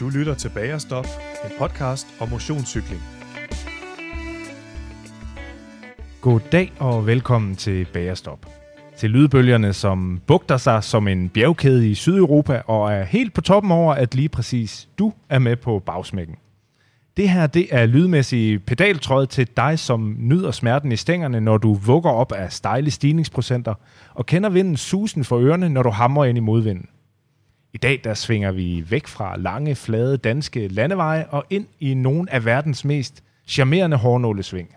Du lytter til Bagerstop, en podcast om motionscykling. God dag og velkommen til Bagerstop. Til lydbølgerne, som bugter sig som en bjergkæde i Sydeuropa og er helt på toppen over, at lige præcis du er med på bagsmækken. Det her, det er lydmæssig pedaltråd til dig, som nyder smerten i stængerne, når du vugger op af stejle stigningsprocenter, og kender vinden susen for ørerne, når du hamrer ind i modvinden. I dag der svinger vi væk fra lange, flade danske landeveje og ind i nogle af verdens mest charmerende hårnålesving.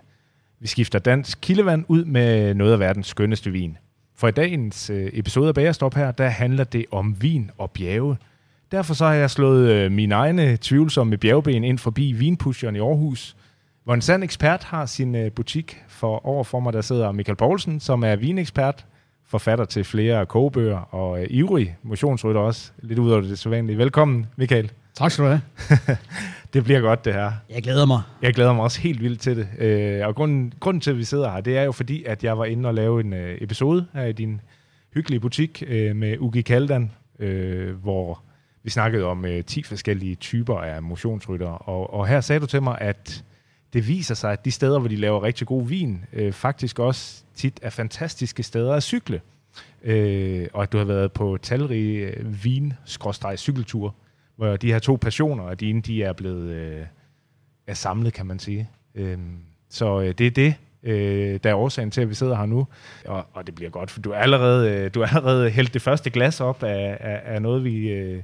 Vi skifter dansk kildevand ud med noget af verdens skønneste vin. For i dagens øh, episode af Bagerstop her, der handler det om vin og bjerge. Derfor så har jeg slået øh, mine egne tvivlsomme bjergben ind forbi vinpusheren i Aarhus, hvor en sand ekspert har sin øh, butik. For overfor mig der sidder Michael Poulsen, som er vinekspert, forfatter til flere kogebøger og øh, ivrig motionsrytter også. Lidt ud over det sædvanlige. Velkommen, Michael. Tak skal du have. det bliver godt, det her. Jeg glæder mig. Jeg glæder mig også helt vildt til det. Øh, og grunden, grunden til, at vi sidder her, det er jo fordi, at jeg var inde og lave en øh, episode her i din hyggelige butik øh, med Ugi Kaldan, øh, hvor vi snakkede om øh, 10 forskellige typer af motionsrytter. Og, og her sagde du til mig, at det viser sig, at de steder, hvor de laver rigtig god vin, øh, faktisk også tit er fantastiske steder at cykle. Øh, og at du har været på talrige øh, vin-cykelture, hvor de her to passioner og dine, de er blevet øh, er samlet, kan man sige. Øh, så øh, det er det, øh, der er årsagen til, at vi sidder her nu. Og, og det bliver godt, for du er allerede, øh, du er allerede hældt det første glas op af, af, af noget, vi, øh,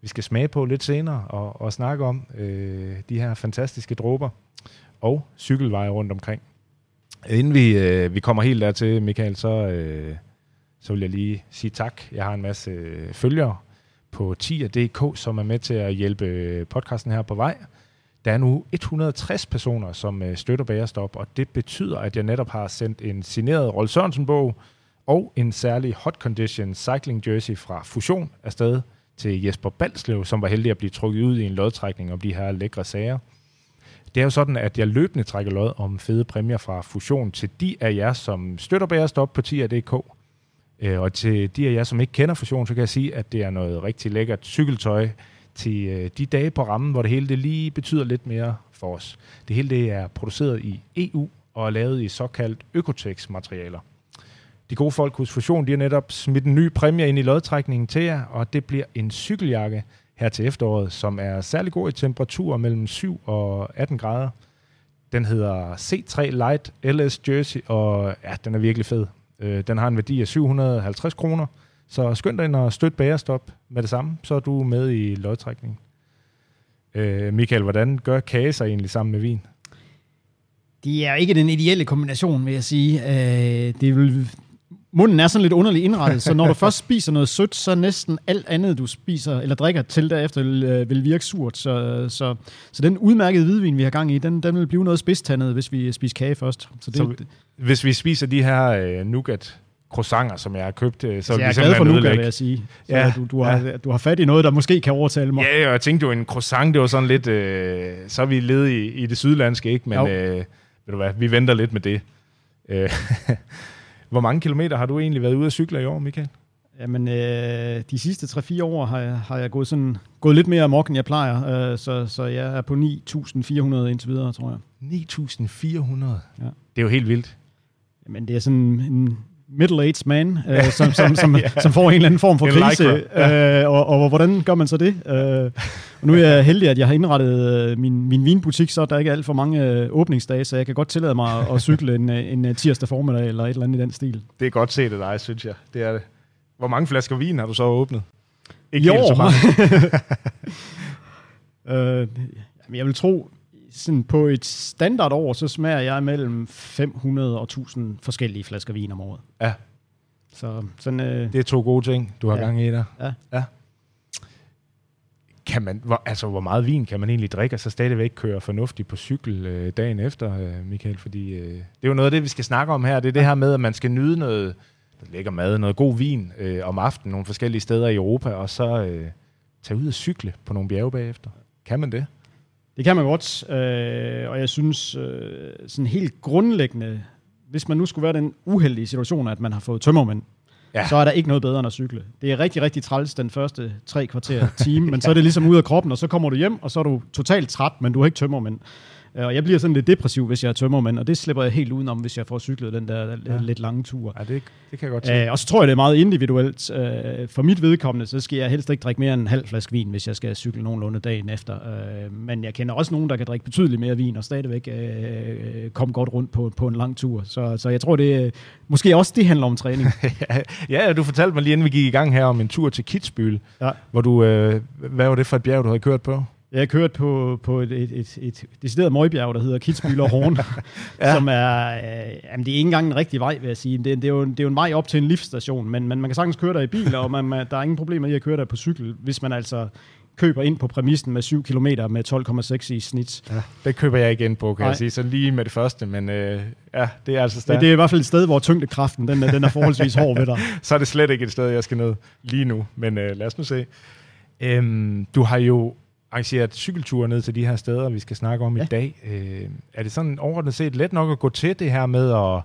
vi skal smage på lidt senere og, og snakke om. Øh, de her fantastiske dråber og cykelveje rundt omkring. Inden vi, øh, vi kommer helt dertil, Michael, så, øh, så vil jeg lige sige tak. Jeg har en masse øh, følgere på tier.dk, som er med til at hjælpe øh, podcasten her på vej. Der er nu 160 personer, som øh, støtter Bagerstop, og det betyder, at jeg netop har sendt en signeret Rolf Sørensen-bog og en særlig Hot Condition Cycling Jersey fra Fusion afsted til Jesper Balslev, som var heldig at blive trukket ud i en lodtrækning om de her lækre sager. Det er jo sådan, at jeg løbende trækker lod om fede præmier fra Fusion til de af jer, som støtter Bagerstop på tier.dk. Øh, og til de af jer, som ikke kender Fusion, så kan jeg sige, at det er noget rigtig lækkert cykeltøj til øh, de dage på rammen, hvor det hele det lige betyder lidt mere for os. Det hele det er produceret i EU og er lavet i såkaldt Økotex-materialer. De gode folk hos Fusion, de har netop smidt en ny præmie ind i lodtrækningen til jer, og det bliver en cykeljakke her til efteråret, som er særlig god i temperaturer mellem 7 og 18 grader. Den hedder C3 Light LS Jersey, og ja, den er virkelig fed. Øh, den har en værdi af 750 kroner, så skynd dig ind og støt bagerstop med det samme, så er du med i lodtrækningen. Øh, Michael, hvordan gør kage sig egentlig sammen med vin? De er ikke den ideelle kombination, vil jeg sige. Øh, det vil, munden er sådan lidt underligt indrettet, så når du først spiser noget sødt, så næsten alt andet, du spiser eller drikker til derefter, vil, øh, vil virke surt. Så, så, så den udmærkede hvidvin, vi har gang i, den, den vil blive noget spidstandet, hvis vi spiser kage først. Så, det, så hvis vi spiser de her øh, nougat croissanter, som jeg har købt, øh, så, så jeg er glad for nougat, vil jeg sige. Så ja, du, du, har, ja. du har fat i noget, der måske kan overtale mig. Ja, jeg tænkte jo, en croissant, det var sådan lidt, øh, så er vi ledet i, i det sydlandske, ikke? Men øh, ved du hvad, vi venter lidt med det. Øh, Hvor mange kilometer har du egentlig været ude at cykle i år, Michael? Jamen, øh, de sidste 3-4 år har jeg, har jeg gået, sådan, gået lidt mere amok, end jeg plejer. Øh, så, så jeg er på 9.400 indtil videre, tror jeg. 9.400? Ja. Det er jo helt vildt. Jamen, det er sådan en middle-aged man, øh, som, som, som, ja. som får en eller anden form for krise. Ja. Øh, og, og hvordan gør man så det? Øh, og nu er jeg heldig, at jeg har indrettet øh, min, min vinbutik, så der er ikke alt for mange øh, åbningsdage, så jeg kan godt tillade mig at, cykle en, øh, en tirsdag formiddag eller et eller andet i den stil. Det er godt set af dig, synes jeg. Det er det. Hvor mange flasker vin har du så åbnet? Ikke jo. så mange. øh, jeg vil tro, sådan på et standardår, så smager jeg mellem 500 og 1000 forskellige flasker vin om året. Ja. Så sådan, øh, det er to gode ting, du har ja. gang i der. Ja. ja. Kan man, hvor, altså, hvor meget vin kan man egentlig drikke, og så stadigvæk køre fornuftigt på cykel øh, dagen efter, øh, Michael? Fordi øh, det er jo noget af det, vi skal snakke om her. Det er det her med, at man skal nyde noget lækker mad, noget god vin øh, om aftenen, nogle forskellige steder i Europa, og så øh, tage ud og cykle på nogle bjerge bagefter. Kan man det? Det kan man godt, øh, og jeg synes øh, sådan helt grundlæggende, hvis man nu skulle være den uheldige situation, at man har fået tømmermænd, ja. Ja. så er der ikke noget bedre end at cykle. Det er rigtig, rigtig træls den første tre kvarter time, men så er det ligesom ud af kroppen, og så kommer du hjem, og så er du totalt træt, men du har ikke tømmermænd. Øh, Og jeg bliver sådan lidt depressiv, hvis jeg er tømmermænd, og det slipper jeg helt udenom, hvis jeg får cyklet den der ja. lidt lange tur. Ja, det, det kan jeg godt se. Øh, og så tror jeg, det er meget individuelt. Øh, for mit vedkommende, så skal jeg helst ikke drikke mere end en halv flaske vin, hvis jeg skal cykle nogenlunde dagen efter. Øh, men jeg kender også nogen, der kan drikke betydeligt mere vin og stadigvæk øh, komme godt rundt på, på en lang tur. Så, så jeg tror, det måske også det handler om træning. ja, du fortalte mig lige inden vi gik i gang her om en tur til Kitzbühel, Ja. hvor du, øh, hvad var det for et bjerg, du havde kørt på? Jeg har kørt på, på et, et, et, et decideret møgbjerg, der hedder Kitzbühel og Horn, ja. som er, øh, jamen det er ikke engang en rigtig vej, vil jeg sige. Det, det, er jo, det er jo en vej op til en livsstation, men, men man kan sagtens køre der i bil, og man, man, der er ingen problemer i at køre der på cykel, hvis man altså køber ind på præmissen med 7 km med 12,6 i snit. Ja. Det køber jeg igen på, kan Nej. jeg sige. Så lige med det første, men øh, ja, det er altså Men stærkt. det er i hvert fald et sted, hvor tyngdekraften den den er forholdsvis hård ved dig. Så er det slet ikke et sted, jeg skal ned lige nu. Men øh, lad os nu se. Øhm, du har jo arrangeret cykelture ned til de her steder, vi skal snakke om ja. I dag. Øh, er det sådan overordnet set let nok at gå til det her med at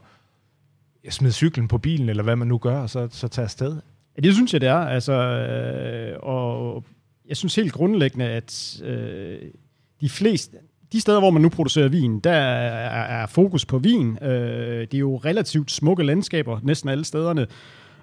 ja, smide cyklen på bilen, eller hvad man nu gør, og så, så tage afsted? Ja, det synes jeg, det er. Altså, øh, og jeg synes helt grundlæggende, at øh, de fleste, de steder, hvor man nu producerer vin, der er, er fokus på vin. Øh, det er jo relativt smukke landskaber, næsten alle stederne.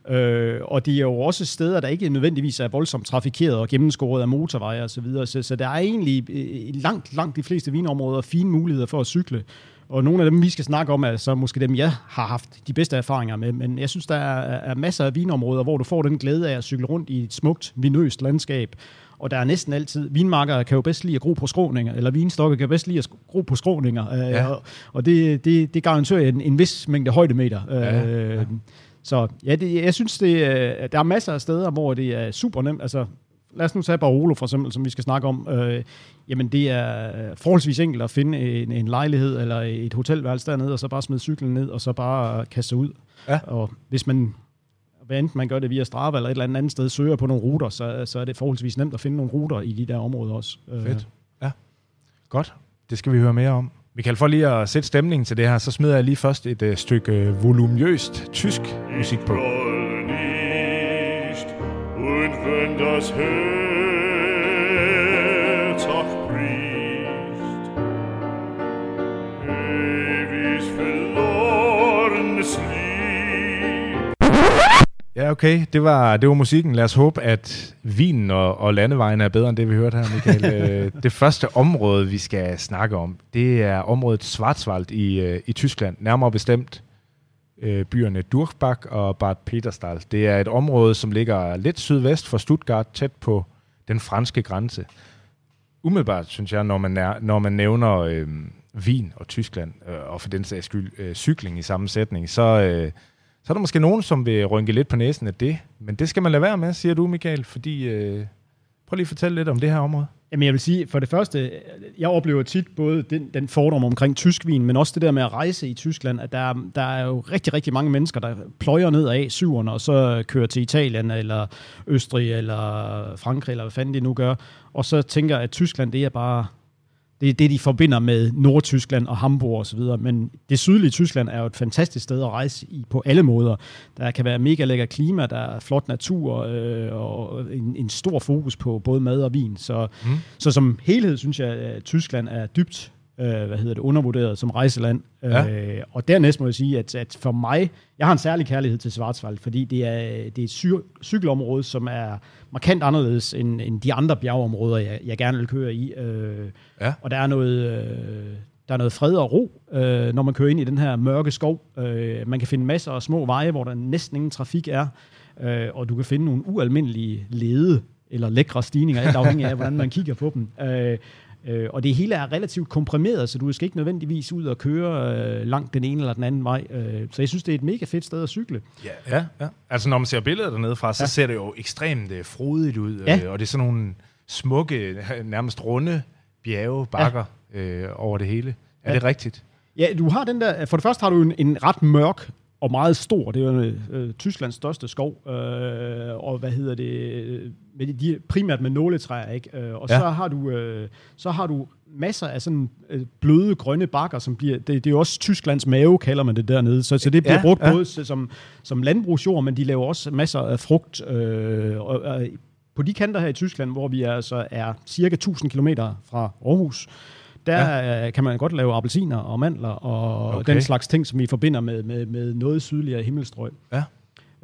Øh, og det er jo også steder, der ikke nødvendigvis er voldsomt trafikeret og gennemskåret af motorveje osv. Så, videre. så, så der er egentlig øh, langt, langt de fleste vinområder fine muligheder for at cykle. Og nogle af dem, vi skal snakke om, er så måske dem, jeg har haft de bedste erfaringer med. Men jeg synes, der er, er masser af vinområder, hvor du får den glæde af at cykle rundt i et smukt, vinøst landskab. Og der er næsten altid, vinmarker kan jo bedst lide at gro på skråninger, eller vinstokke kan bedst lide at gro på skråninger. Ja. Ja. Og, og det, det, det garanterer en, en vis mængde højdemeter. Ja, Øh, ja. Så ja, det, jeg synes, det, øh, der er masser af steder, hvor det er super nemt. Altså, lad os nu tage Barolo for eksempel, som vi skal snakke om. Øh, jamen, det er forholdsvis enkelt at finde en, en lejlighed eller et hotelværelse dernede, og så bare smide cyklen ned, og så bare kaste sig ud. Ja. Og hvis man, hvad enten man gør det via Strava eller et eller andet andet sted, søger på nogle ruter, så, så er det forholdsvis nemt at finde nogle ruter i de der områder også. Øh, Fedt. Ja, godt. Det skal vi høre mere om. Michael, for lige at sætte stemningen til det her, så smider jeg lige først et øh, stykke øh, volumøst tysk musik på. Und wenn das Herz Ja, okay. Det var, det var musikken. Lad os håbe, at vinen og, og landevejen er bedre end det, vi hørte her, Michael. Øh, det første område, vi skal snakke om, det er området Schwarzwald i, øh, i Tyskland. Nærmere bestemt øh, byerne Durchbach og Bad Peterstal. Det er et område, som ligger lidt sydvest for Stuttgart, tæt på den franske grænse. Umiddelbart, synes jeg, når man, er, når man nævner øh, Wien og Tyskland, øh, og for den sags skyld øh, cykling i samme sætning, så, øh, så er der måske nogen, som vil rynke lidt på næsen af det. Men det skal man lade være med, siger du, Michael, fordi... Øh, prøv lige at fortælle lidt om det her område. Jamen jeg vil sige, for det første, øh, jeg oplever tit både den, den fordom omkring tysk vin, men også det der med at rejse i Tyskland, at der, der er jo rigtig, rigtig mange mennesker, der pløjer ned af syverne, og så kører til Italien, eller Østrig, eller Frankrig, eller hvad fanden de nu gør, og så tænker, at Tyskland, det er bare, det er det, de forbinder med Nordtyskland og Hamburg og så videre. Men det sydlige Tyskland er jo et fantastisk sted at rejse i på alle måder. Der kan være mega lækker klima, der er flot natur øh, og en, en stor fokus på både mad og vin. Så, mm. så som helhed synes jeg, at Tyskland er dybt øh, hvad hedder det, undervurderet som rejseland. Ja. Øh, og dernæst må jeg sige, at, at for mig, jeg har en særlig kærlighed til Schwarzwald, fordi det er, det er et cy- cykelområde, som er markant anderledes end, end de andre bjergeområder, jeg, jeg gerne vil køre i. Øh, Ja. og der er noget, øh, der er noget fred og ro, øh, når man kører ind i den her mørke skov. Øh, man kan finde masser af små veje, hvor der næsten ingen trafik er, øh, og du kan finde nogle ualmindelige lede eller lækre stigninger, alt afhængig af, hvordan man kigger på dem. Øh, øh, og det hele er relativt komprimeret, så du skal ikke nødvendigvis ud og køre øh, langt den ene eller den anden vej. Øh, så jeg synes, det er et mega fedt sted at cykle. Ja, ja, ja. Altså, når man ser billeder dernede fra, så ja. Ja. ser det jo ekstremt øh, frodigt ud. Ja. Øh, og det er sådan nogle smukke, nærmest runde bjerge, bakker ja. øh, over det hele. Er Ja. det rigtigt? Ja, du har den der, for det første har du en, en ret mørk og meget stor. Det er jo øh, Tysklands største skov, øh, og hvad hedder det, øh, med de, primært med nåletræer, ikke? Øh, og Ja. så har du øh, så har du masser af sådan øh, bløde grønne bakker, som bliver, det, det er jo også Tysklands mave, kalder man det dernede, så, så det bliver Ja, brugt ja. både som, som landbrugsjord, men de laver også masser af frugt, øh, og, og på de kanter her i Tyskland, hvor vi altså er cirka 1000 km fra Aarhus, der ja. kan man godt lave appelsiner og mandler og Okay. den slags ting, som vi forbinder med, med, med noget sydligere himmelstrøg. Ja.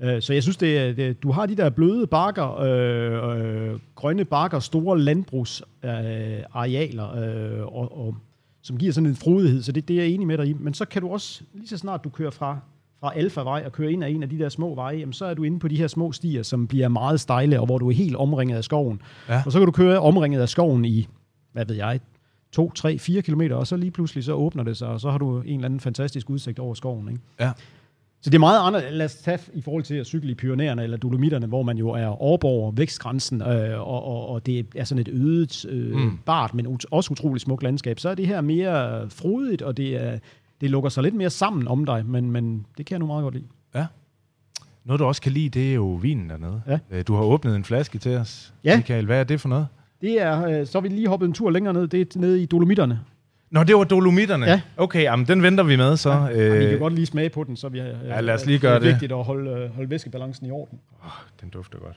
Øh, Så jeg synes, det, det, du har de der bløde bakker, øh, øh, grønne bakker, store landbrugsarealer, øh, øh, og, og, som giver sådan en frodighed, så det, det er jeg enig med dig i. Men så kan du også, lige så snart du kører fra, fra Alfa-vej og kører ind ad en af de der små veje, jamen, så er du inde på de her små stier, som bliver meget stejle, og hvor du er helt omringet af skoven. Ja. Og så kan du køre omringet af skoven i, hvad ved jeg, 2, 3, 4 kilometer, og så lige pludselig så åbner det sig, og så har du en eller anden fantastisk udsigt over skoven. Ikke? Ja. Så det er meget andet, lad os tage i forhold til at cykle i Pyrenæerne eller Dolomitterne, hvor man jo er overborger vækstgrænsen, øh, og, og, og det er sådan et øget, øh, mm. bart, men ut- også utroligt smukt landskab. Så er det her mere frodigt, og det, er, det lukker sig lidt mere sammen om dig, men, men det kan jeg nu meget godt lide. Ja. Noget, du også kan lide, det er jo vinen dernede. Ja. Øh, Du har åbnet en flaske til os, Ja. Michael. Hvad er det for noget? Det er, øh, så har vi lige hoppet en tur længere ned, det er nede i Dolomitterne. Nå, det var Dolomitterne. Ja. Okay, jamen, den venter vi med så. Ja, vi kan Øh, godt lige smage på den, så vi, øh, Ja, lad os lige gøre det. det. er vigtigt at holde, øh, holde væskebalancen i orden. den dufter godt.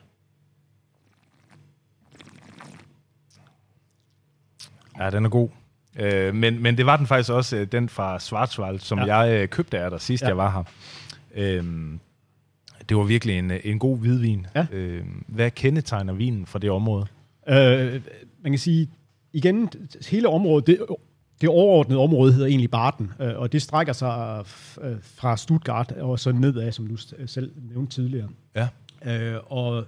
Ja, den er god. Øh, men, men det var den faktisk også, øh, den fra Schwarzwald, som ja. Jeg øh, købte af dig sidst, ja. Jeg var her. Øhm, det var virkelig en, øh, en god hvidvin. Ja. Øhm, hvad kendetegner vinen fra det område? Øh, man kan sige, igen, hele området, det, det overordnede område hedder egentlig Barten, øh, og det strækker sig øh, fra Stuttgart og så nedad, som du selv nævnte tidligere. Ja. Øh, og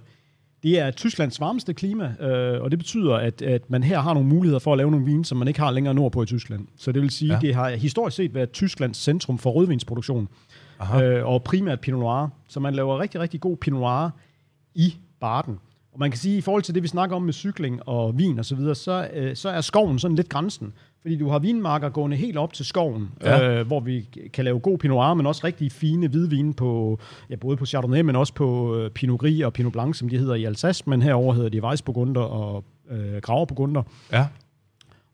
det er Tysklands varmeste klima, øh, og det betyder, at, at man her har nogle muligheder for at lave nogle vine, som man ikke har længere nordpå i Tyskland. Så det vil sige, Ja. ja. det har historisk set været Tysklands centrum for rødvinsproduktion, Aha. øh, og primært Pinot Noir. Så man laver rigtig, rigtig god Pinot Noir i Barden. Og man kan sige, at i forhold til det, vi snakker om med cykling og vin og så videre, så, øh, så er skoven sådan lidt grænsen. Fordi du har vinmarker gående helt op til skoven, Ja. øh, hvor vi kan lave god Pinot Noir, men også rigtig fine hvidvine på, ja, både på Chardonnay, men også på øh, Pinot Gris og Pinot Blanc, som de hedder i Alsace, men herover hedder de Weissburgunder og øh, Graverburgunder. Ja.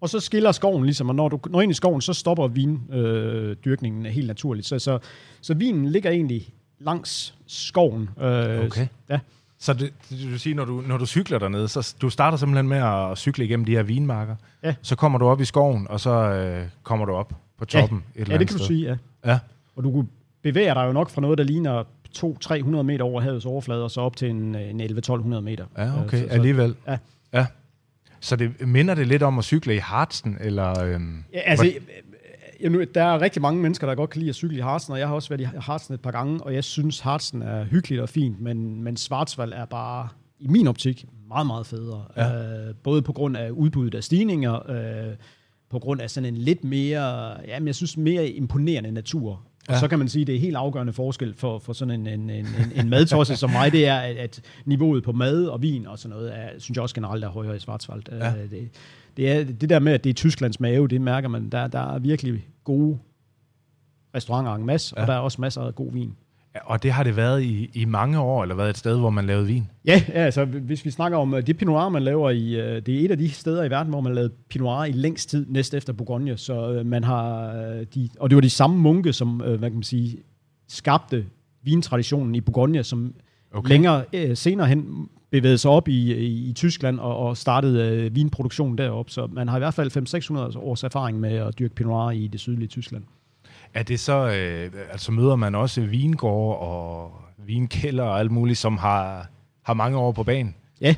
Og så skiller skoven ligesom, og når du når ind i skoven, så stopper vindyrkningen øh, helt naturligt. Så, så, så vinen ligger egentlig langs skoven. Øh, Okay. Ja. Så det, det vil sige, når du, når du cykler dernede, så du starter simpelthen med at cykle igennem de her vinmarker. Ja. Så kommer du op i skoven, og så øh, kommer du op på toppen et eller ja, andet det kan du sted. sige, ja. Ja. Og du bevæger dig jo nok fra noget, der ligner 200-300 meter over havets overflade, og så op til en, en 11-1200 meter. Ja, okay, Øh, så, så, alligevel. ja. ja. Så det minder det lidt om at cykle i Hartsten, eller... Øhm, Ja, altså, øh, nu, der er rigtig mange mennesker, der godt kan lide at cykle i Harzen, og jeg har også været i Harzen et par gange, og jeg synes, Harzen er hyggeligt og fint, men, men Schwarzwald er bare, i min optik, meget, meget federe. Ja. Øh, både på grund af udbuddet af stigninger, øh, på grund af sådan en lidt mere, jamen jeg synes, mere imponerende natur. Og Ja. så kan man sige, at det er helt afgørende forskel for, for sådan en, en, en, en, madtosse som mig, det er, at, at niveauet på mad og vin og sådan noget, er, synes jeg også generelt er højere i Schwarzwald. Ja. Øh, Det, det, er, det der med, at det er Tysklands mave, det mærker man, der, der er virkelig gode restauranter en masse, Ja. ja. og der er også masser af god vin. og det har det været i, i mange år, eller været et sted, hvor man lavede vin. Ja, ja, altså hvis vi snakker om øh, det Pinot Noir, man laver i, øh, det er et af de steder i verden, hvor man lavede Pinot Noir i længst tid, næst efter Bourgogne, så øh, man har, de, og det var de samme munke, som, hvad kan man sige, skabte vintraditionen i Bourgogne, som Okay. længere øh, senere hen bevægede sig op i, i, i Tyskland og, og startede øh, vinproduktionen derop. Så man har i hvert fald 500-600 års erfaring med at dyrke Pinot Noir i det sydlige Tyskland. Er det så, øh, altså møder man også vingårde og vinkælder og alt muligt, som har, har mange år på banen? Ja.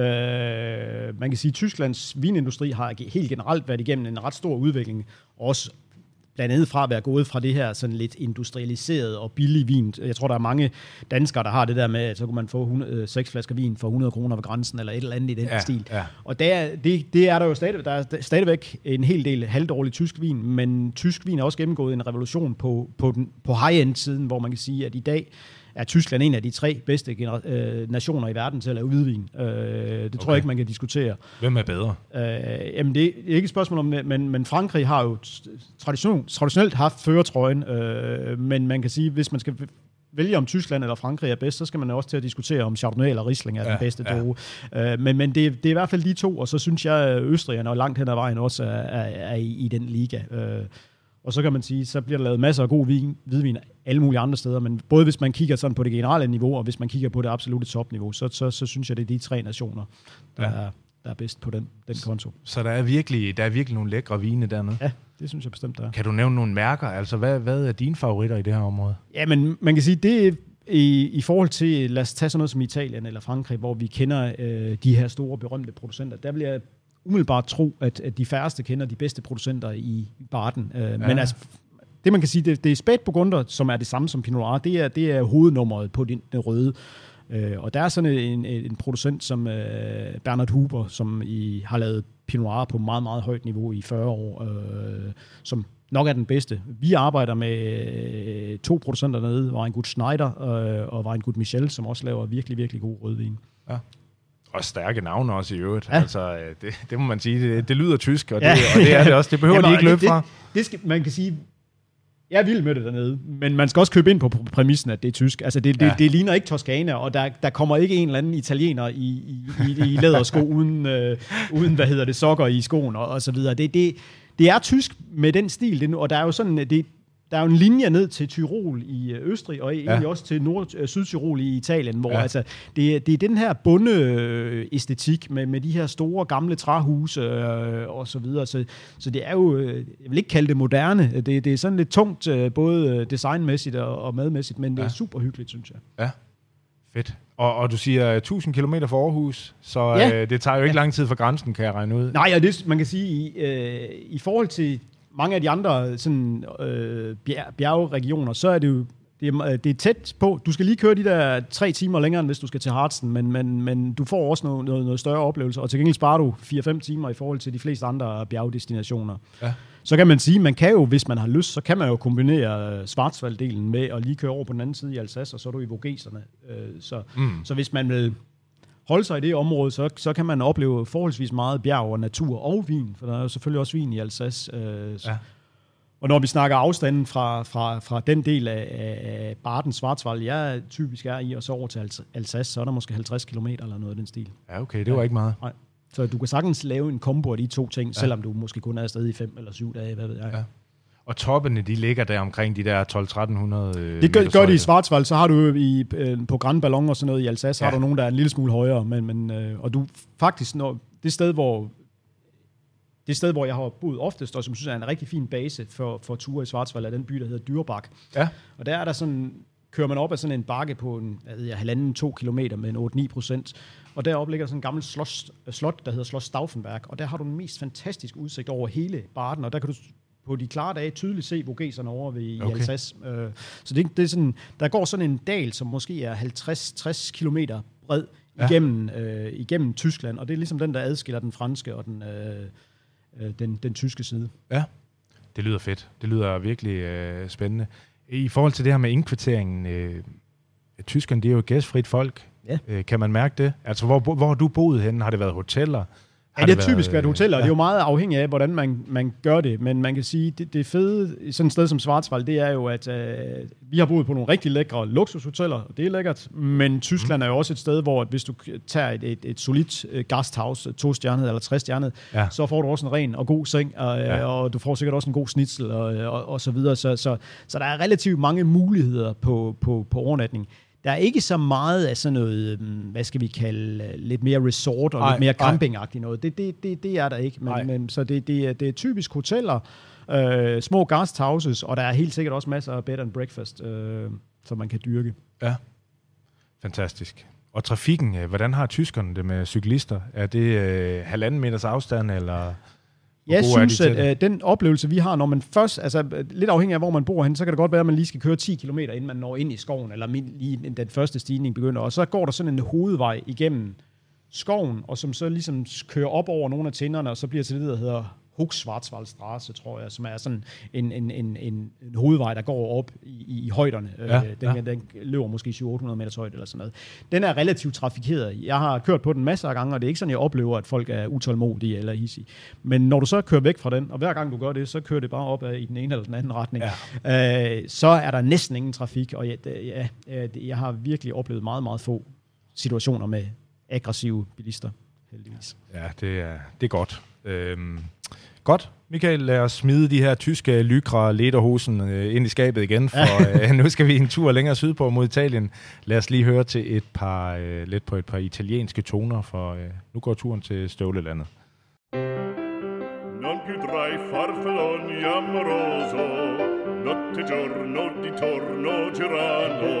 Øh, man kan sige, at Tysklands vinindustri har helt generelt været igennem en ret stor udvikling. Også blandt andet fra at være gået fra det her sådan lidt industrialiseret og billig vin. Jeg tror, der er mange danskere, der har det der med, at så kunne man få 100, øh, seks flasker vin for 100 kroner ved grænsen, eller et eller andet i den Ja, stil. ja. Og der, det, det er der jo stadig, der er stadigvæk en hel del halvdårlig tysk vin, men tysk vin er også gennemgået en revolution på, på, den, på high-end-siden, hvor man kan sige, at i dag er Tyskland en af de tre bedste øh, nationer i verden til at lave hvidvin. Øh, det tror Okay. jeg ikke, man kan diskutere. Hvem er bedre? Øh, jamen, det er ikke et spørgsmål om, men, men Frankrig har jo tradition, traditionelt haft føretrøjen, øh, men man kan sige, hvis man skal vælge om Tyskland eller Frankrig er bedst, så skal man også til at diskutere om Chardonnay eller Riesling er ja, Ja, den bedste ja. droge. Øh, men men det, det er i hvert fald de to, og så synes jeg, at Østrigerne og langt hen ad vejen også er, er, er i, i den liga. Øh, og så kan man sige, så bliver der lavet masser af god vin, hvidvin alle mulige andre steder, men både hvis man kigger sådan på det generelle niveau, og hvis man kigger på det absolute topniveau, så, så, så synes jeg, det er de tre nationer, der, Ja. er, der er bedst på den, den konto. Så der er virkelig, der er virkelig nogle lækre vine dernede. Ja, det synes jeg bestemt, der er. Kan du nævne nogle mærker? Altså, hvad, hvad er dine favoritter i det her område? Ja, men man kan sige, det i, i forhold til, lad os tage sådan noget som Italien eller Frankrig, hvor vi kender øh, de her store berømte producenter, der vil jeg umiddelbart tro, at, at de færreste kender de bedste producenter i Barden. Øh, ja. Men altså, det man kan sige, det, det er spæt burgunder, som er det samme som Pinot Noir, det er, det er hovednummeret på den, den røde. Øh, og der er sådan en, en producent som øh, Bernard Huber, som i, har lavet Pinot Noir på meget, meget højt niveau i 40 år, øh, som nok er den bedste. Vi arbejder med øh, to producenter dernede, Weingut Schneider øh, og Weingut Michel, som også laver virkelig, virkelig god rødvin. Og stærke navne også i øvrigt. Ja. Altså, øh, det, det må man sige, det, det lyder tysk, og det, ja. og det er det også. Det behøver Jamen, de ikke løbe det, fra. Det, det skal, man kan sige, jeg er vild med det dernede, men man skal også købe ind på pr- præmissen, at det er tysk. Altså, det, det, ja. det ligner ikke Toskana, og der, der kommer ikke en eller anden italiener i, i, i, i lædersko uden, øh, uden, hvad hedder det, sokker i skoen og, og så videre. Det, det, det er tysk med den stil, det, og der er jo sådan, det, der er jo en linje ned til Tyrol i øh, Østrig, og egentlig også til Nord, øh, Sydtyrol i Italien, hvor Ja. ja. altså, det, er- det er den her bunde-æstetik med, med de her store gamle træhuse øh, og så videre. Så, så det er jo, øh, jeg vil ikke kalde det moderne, det, det er sådan lidt tungt, øh, både designmæssigt og, og madmæssigt, men det Ja. er super hyggeligt, synes jeg. Ja. Fedt. Og, og du siger øh, 1000 km fra Aarhus, så Ja. øh, det tager jo ikke lang tid fra grænsen, kan jeg regne ud. Nej, og det, man kan sige, i, øh, i forhold til mange af de andre sådan, øh, bjerg, bjergregioner, så er det jo det er, øh, det er tæt på. Du skal lige køre de der tre timer længere, end hvis du skal til Harzen, men, men, men du får også noget, noget, noget større oplevelse, og til gengæld sparer du 4-5 timer i forhold til de fleste andre bjergdestinationer. Ja. Så kan man sige, man kan jo, hvis man har lyst, så kan man jo kombinere øh, Schwarzwald-delen med at lige køre over på den anden side i Alsace, og så er du i Vogeserne. Øh, så, Mm. så hvis man vil holde sig i det område, så, så kan man opleve forholdsvis meget bjerg og natur og vin, for der er jo selvfølgelig også vin i Alsace. Øh, Ja. Og når vi snakker afstanden fra, fra, fra den del af, af Baden Schwarzwald, jeg typisk er i, og så over til Alsa- Alsace, så er der måske 50 km eller noget af den stil. Ja, okay, det var ikke meget. Nej. Så du kan sagtens lave en kombo af de to ting, ja. selvom du måske kun er afsted i fem eller syv dage, hvad ved jeg. Ja. Og toppene, de ligger der omkring de der 12-1300 øh, Det gør, gør det i. Schwarzwald, så har du i, øh, på Grand Ballon og sådan noget i Alsace, ja. Har du nogen, der er en lille smule højere, men, men, øh, og du faktisk, når, det sted, hvor det sted, hvor jeg har boet oftest, og som synes er en rigtig fin base for, for ture i Schwarzwald, er den by, der hedder Dyrbak. Ja. Og der er der sådan, kører man op ad sådan en bakke på en, jeg ved, jeg, halvanden, to kilometer med en 8-9 procent. Og deroppe ligger sådan en gammel slot, slot, der hedder Schloss Stauffenberg. Og der har du den mest fantastiske udsigt over hele Baden. Og der kan du på de klare dage tydeligt se Vogeserne over ved Okay. okay. Alsace. Øh, så det, det er sådan, der går sådan en dal, som måske er 50-60 kilometer bred Ja. ja. igennem, øh, igennem Tyskland. Og det er ligesom den, der adskiller den franske og den, øh, øh, den, den tyske side. Ja, det lyder fedt. Det lyder virkelig øh, spændende. I forhold til det her med indkvarteringen, øh, tyskerne, det er jo et gæstfrit folk. Ja. Øh, kan man mærke det? Altså, hvor, hvor har du boet henne? Har det været hoteller? Ja, det har typisk været hoteller, og ja. det er jo meget afhængigt af, hvordan man, man gør det. Men man kan sige, det, det fede sådan et sted som Schwarzwald, det er jo, at øh, vi har boet på nogle rigtig lækre luksushoteller, og det er lækkert. Men Tyskland mm. er jo også et sted, hvor at hvis du tager et, et, et solidt øh, gasthouse, to stjernet eller tre stjernet, Ja. så får du også en ren og god seng, og, ja. og du får sikkert også en god snitsel og, og, og så videre. Så, så, så der er relativt mange muligheder på, på, på overnatning. Der er ikke så meget af sådan noget, øhm, hvad skal vi kalde, øh, lidt mere resort og Ej, lidt mere campingagtigt noget. Det, det, det, det er der ikke. Men, men, så det, det, er, det er typisk hoteller, øh, små gasthouses, og der er helt sikkert også masser af bed and breakfast, øh, som man kan dyrke. Ja. Fantastisk. Og trafikken, øh, hvordan har tyskerne det med cyklister? Er det øh, halvanden meters afstand, eller... hvor Jeg de synes, at øh, den oplevelse, vi har, når man først, altså øh, lidt afhængig af, hvor man bor hen, så kan det godt være, at man lige skal køre 10 km, inden man når ind i skoven, eller lige inden den første stigning begynder. Og så går der sådan en hovedvej igennem skoven, og som så ligesom kører op over nogle af tinderne, og så bliver til det, der hedder Hochschwarzwaldstraße, tror jeg, som er sådan en, en, en, en, en hovedvej, der går op i, i, højderne. Ja, Øh, den, ja. den løber måske 700-800 meters højde eller sådan noget. Den er relativt trafikeret. Jeg har kørt på den masser af gange, og det er ikke sådan, jeg oplever, at folk er utålmodige eller hissige. Men når du så kører væk fra den, og hver gang du gør det, så kører det bare op i den ene eller den anden retning, ja. øh, så er der næsten ingen trafik, og ja, det- ja, øh, jeg har virkelig oplevet meget, meget få situationer med aggressive bilister, heldigvis. Ja, det er, det er godt. Øhm, godt. Michael, lad os smide de her tyske lykra lederhosen øh, ind i skabet igen, for øh, nu skal vi en tur længere sydpå mod Italien. Lad os lige høre til et par, øh, lidt på et par italienske toner, for øh, nu går turen til Støvlelandet. Non più tra i farfalloni amoroso, notte e giorno di torno girando,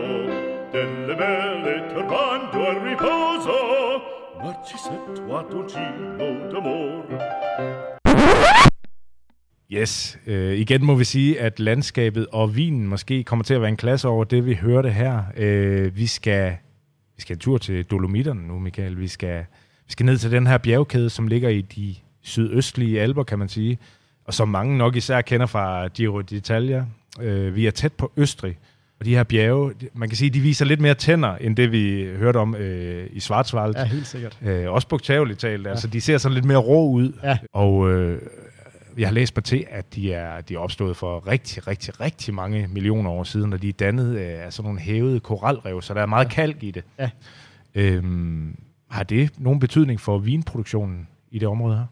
delle belle turbando al riposo, Narcisetto a dolcino d'amor. Yes, øh, igen må vi sige, at landskabet og vinen måske kommer til at være en klasse over det, vi hørte her. Øh, vi, skal, vi skal en tur til Dolomitterne nu, Michael. Vi skal, vi skal ned til den her bjergkæde, som ligger i de sydøstlige alber, kan man sige, og som mange nok især kender fra Giro d'Italia. Øh, vi er tæt på Østrig, og de her bjerge, man kan sige, de viser lidt mere tænder, end det vi hørte om øh, i Schwarzwald. Ja, helt sikkert. Øh, også bogstaveligt talt. Altså, de ser sådan lidt mere rå ud. Ja. Og øh, jeg har læst mig til, at de er, de er opstået for rigtig, rigtig, rigtig mange millioner år siden, og de er dannet øh, af sådan nogle hævede koralrev, så der er meget kalk i det. Ja. Øhm, har det nogen betydning for vinproduktionen i det område her?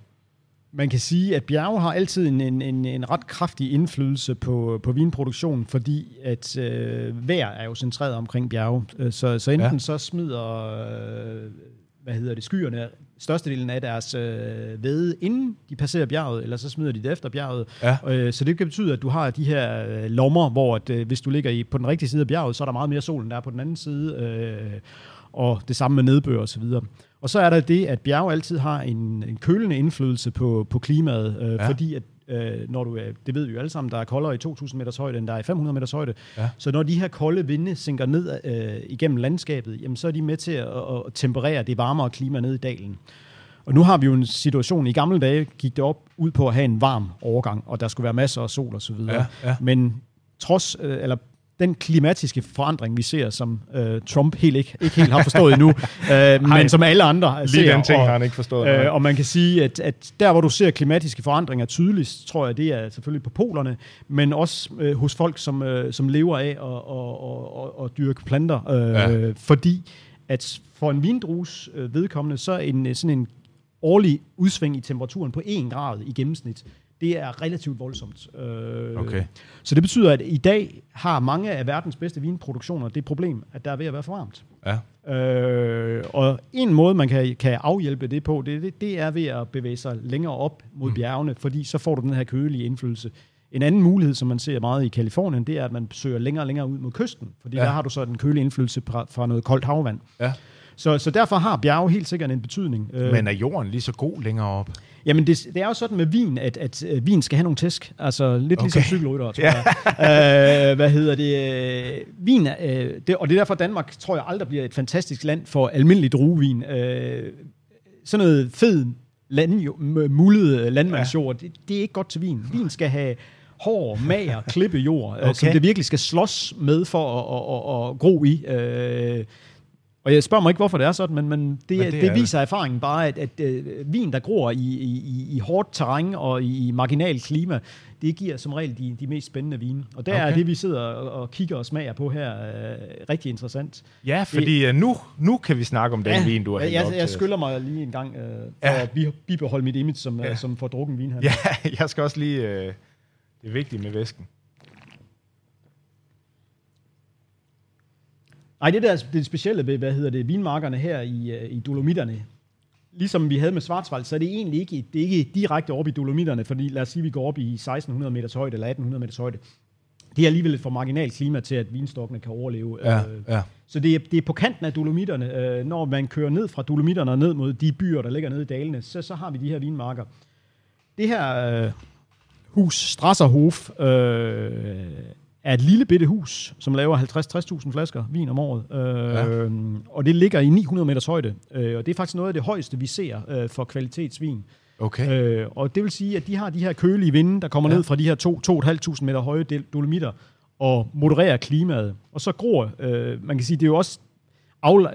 Man kan sige, at bjerge har altid en, en, en, en ret kraftig indflydelse på, på vinproduktionen, fordi at øh, vejr er jo centreret omkring bjerge. Øh, Så, så enten Ja. ja. så smider øh, hvad hedder det, skyerne størstedelen af deres øh, væde, inden de passerer bjerget, eller så smider de det efter bjerget. Ja. Øh, så det kan betyde, at du har de her øh, lommer, hvor at, øh, hvis du ligger i, på den rigtige side af bjerget, så er der meget mere sol, end der er på den anden side. Øh, og det samme med nedbør og så videre. Og så er der det, at bjerge altid har en, en kølende indflydelse på, på klimaet, øh, ja. fordi at øh, når du er, det ved vi jo alle sammen, der er koldere i 2000 meters højde, end der er i 500 meters højde. Ja. Så når de her kolde vinde sænker ned øh, igennem landskabet, jamen så er de med til at, at, at temperere det varmere klima ned i dalen. Og nu har vi jo en situation, i gamle dage gik det op ud på at have en varm overgang, og der skulle være masser af sol og så videre. Ja, ja. Men trods, øh, eller den klimatiske forandring, vi ser, som øh, Trump helt ikke, ikke helt har forstået endnu, øh, men som alle andre Lige ser. den ting og, har han ikke forstået. nej. Øh, og man kan sige, at, at der, hvor du ser klimatiske forandringer tydeligst, tror jeg, det er selvfølgelig på polerne, men også øh, hos folk, som, øh, som lever af at og, og, og, og dyrke planter. Øh, Ja. Fordi at for en vindrues øh, vedkommende, så er en, sådan en årlig udsving i temperaturen på 1 grad i gennemsnit, det er relativt voldsomt. Øh, Okay. Så det betyder, at i dag har mange af verdens bedste vinproduktioner det problem, at der er ved at være for varmt. Ja. Øh, og en måde, man kan, kan afhjælpe det på, det, det, det er ved at bevæge sig længere op mod bjergene, fordi så får du den her kølige indflydelse. En anden mulighed, som man ser meget i Kalifornien, det er, at man søger længere og længere ud mod kysten, fordi Ja. ja. der har du så den kølige indflydelse fra, fra noget koldt havvand. Ja. Så, så derfor har bjerge helt sikkert en betydning. Øh, Men er jorden lige så god længere op? Jamen, det, det er jo sådan med vin, at, at øh, vin skal have nogle tæsk. Altså lidt okay. ligesom Okay. cykelrytter, tror jeg. øh, hvad hedder det? øh, Vin, øh, det, og det er derfor, Danmark, tror jeg, aldrig bliver et fantastisk land for almindelig druevin. Øh, sådan noget fed, land, mullet landmandsjord, det, det er ikke godt til vin. Vin skal have hård, mager, klippejord, okay. Okay. som det virkelig skal slås med for at, at, at, at gro i. Øh, og jeg spørger mig ikke, hvorfor det er sådan, men, men, det, Men det det, er det det. viser erfaringen bare, at, at øh, vin, der gror i, i, i- hårdt terræn og i, marginal klima, det giver som regel de, de mest spændende vine. Og der okay. Er det, vi sidder og, og kigger og smager på her, øh, rigtig interessant. Ja, fordi øh, nu, nu kan vi snakke om den vin, du har jeg, jeg, jeg skylder mig lige en gang, øh, for Ja. ja. at bi- bibeholde mit image som, Ja. ja. som får drukken vin her. Ja, jeg skal også lige... Øh, det er vigtigt med væsken. Nej, det der er det specielle ved, hvad hedder det, vinmarkerne her i, øh, i Dolomitterne, ligesom vi havde med Schwarzwald, så er det egentlig ikke, det er ikke direkte op i Dolomitterne, fordi lad os sige, vi går op i 1600 meters højde eller 1800 meters højde. Det er alligevel et for marginalt klima til, at vinstokkene kan overleve. Ja, Øh, ja. Så det er, det er på kanten af Dolomitterne. Øh, når man kører ned fra Dolomitterne og ned mod de byer, der ligger nede i dalene, så, så har vi de her vinmarker. Det her øh, hus, Strasserhof, øh, er et lille bitte hus, som laver 50-60.000 flasker vin om året. Øh, ja. Og det ligger i 900 meters højde. Øh, og det er faktisk noget af det højeste, vi ser øh, for kvalitetsvin. Okay. Øh, og det vil sige, at de har de her kølige vinde, der kommer Ja. ned fra de her 2-2.500 meter høje dolomitter, og modererer klimaet. Og så gror, øh, man kan sige, det er jo også,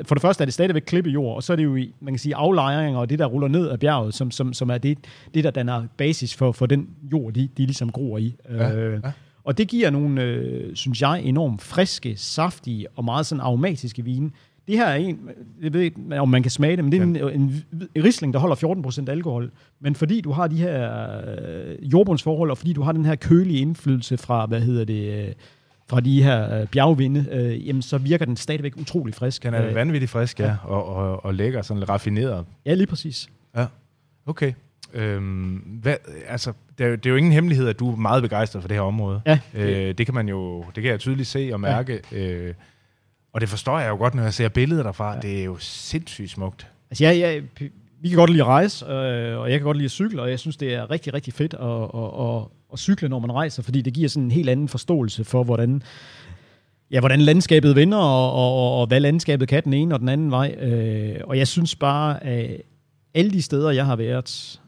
for det første er det stadigvæk klippejord, og så er det jo, i, man kan sige, aflejringer og det, der ruller ned af bjerget, som, som, som er det, det, der danner basis for, for den jord, de, de ligesom gror i. Ja, Øh, ja. Og det giver nogle, øh, synes jeg, enormt friske, saftige og meget sådan aromatiske vine. Det her er en, jeg ved ikke, om man kan smage det, men det er en, en, en risling, der holder 14% alkohol. Men fordi du har de her øh, jordbundsforhold, og fordi du har den her kølige indflydelse fra, hvad hedder det, øh, fra de her øh, bjergvinde, øh, jamen så virker den stadigvæk utrolig frisk. Den er Øh, vanvittigt frisk, ja, og, og, og lækker, sådan lidt raffineret. Ja, lige præcis. Ja, okay. Øhm, hvad, altså, det er, jo, det er jo ingen hemmelighed, at du er meget begejstret for det her område. Ja, Øh, det kan man jo, det kan jeg tydeligt se og mærke. Ja. Øh, og det forstår jeg jo godt, når jeg ser billeder derfra. Ja. Det er jo sindssygt smukt. Altså, jeg, jeg, vi kan godt lide at rejse, øh, og jeg kan godt lide at cykle, og jeg synes, det er rigtig, rigtig fedt at, at, at, at cykle, når man rejser, fordi det giver sådan en helt anden forståelse for, hvordan, ja, hvordan landskabet vender, og, og, og hvad landskabet kan den ene og den anden vej. Øh, og jeg synes bare, at alle de steder, jeg har været,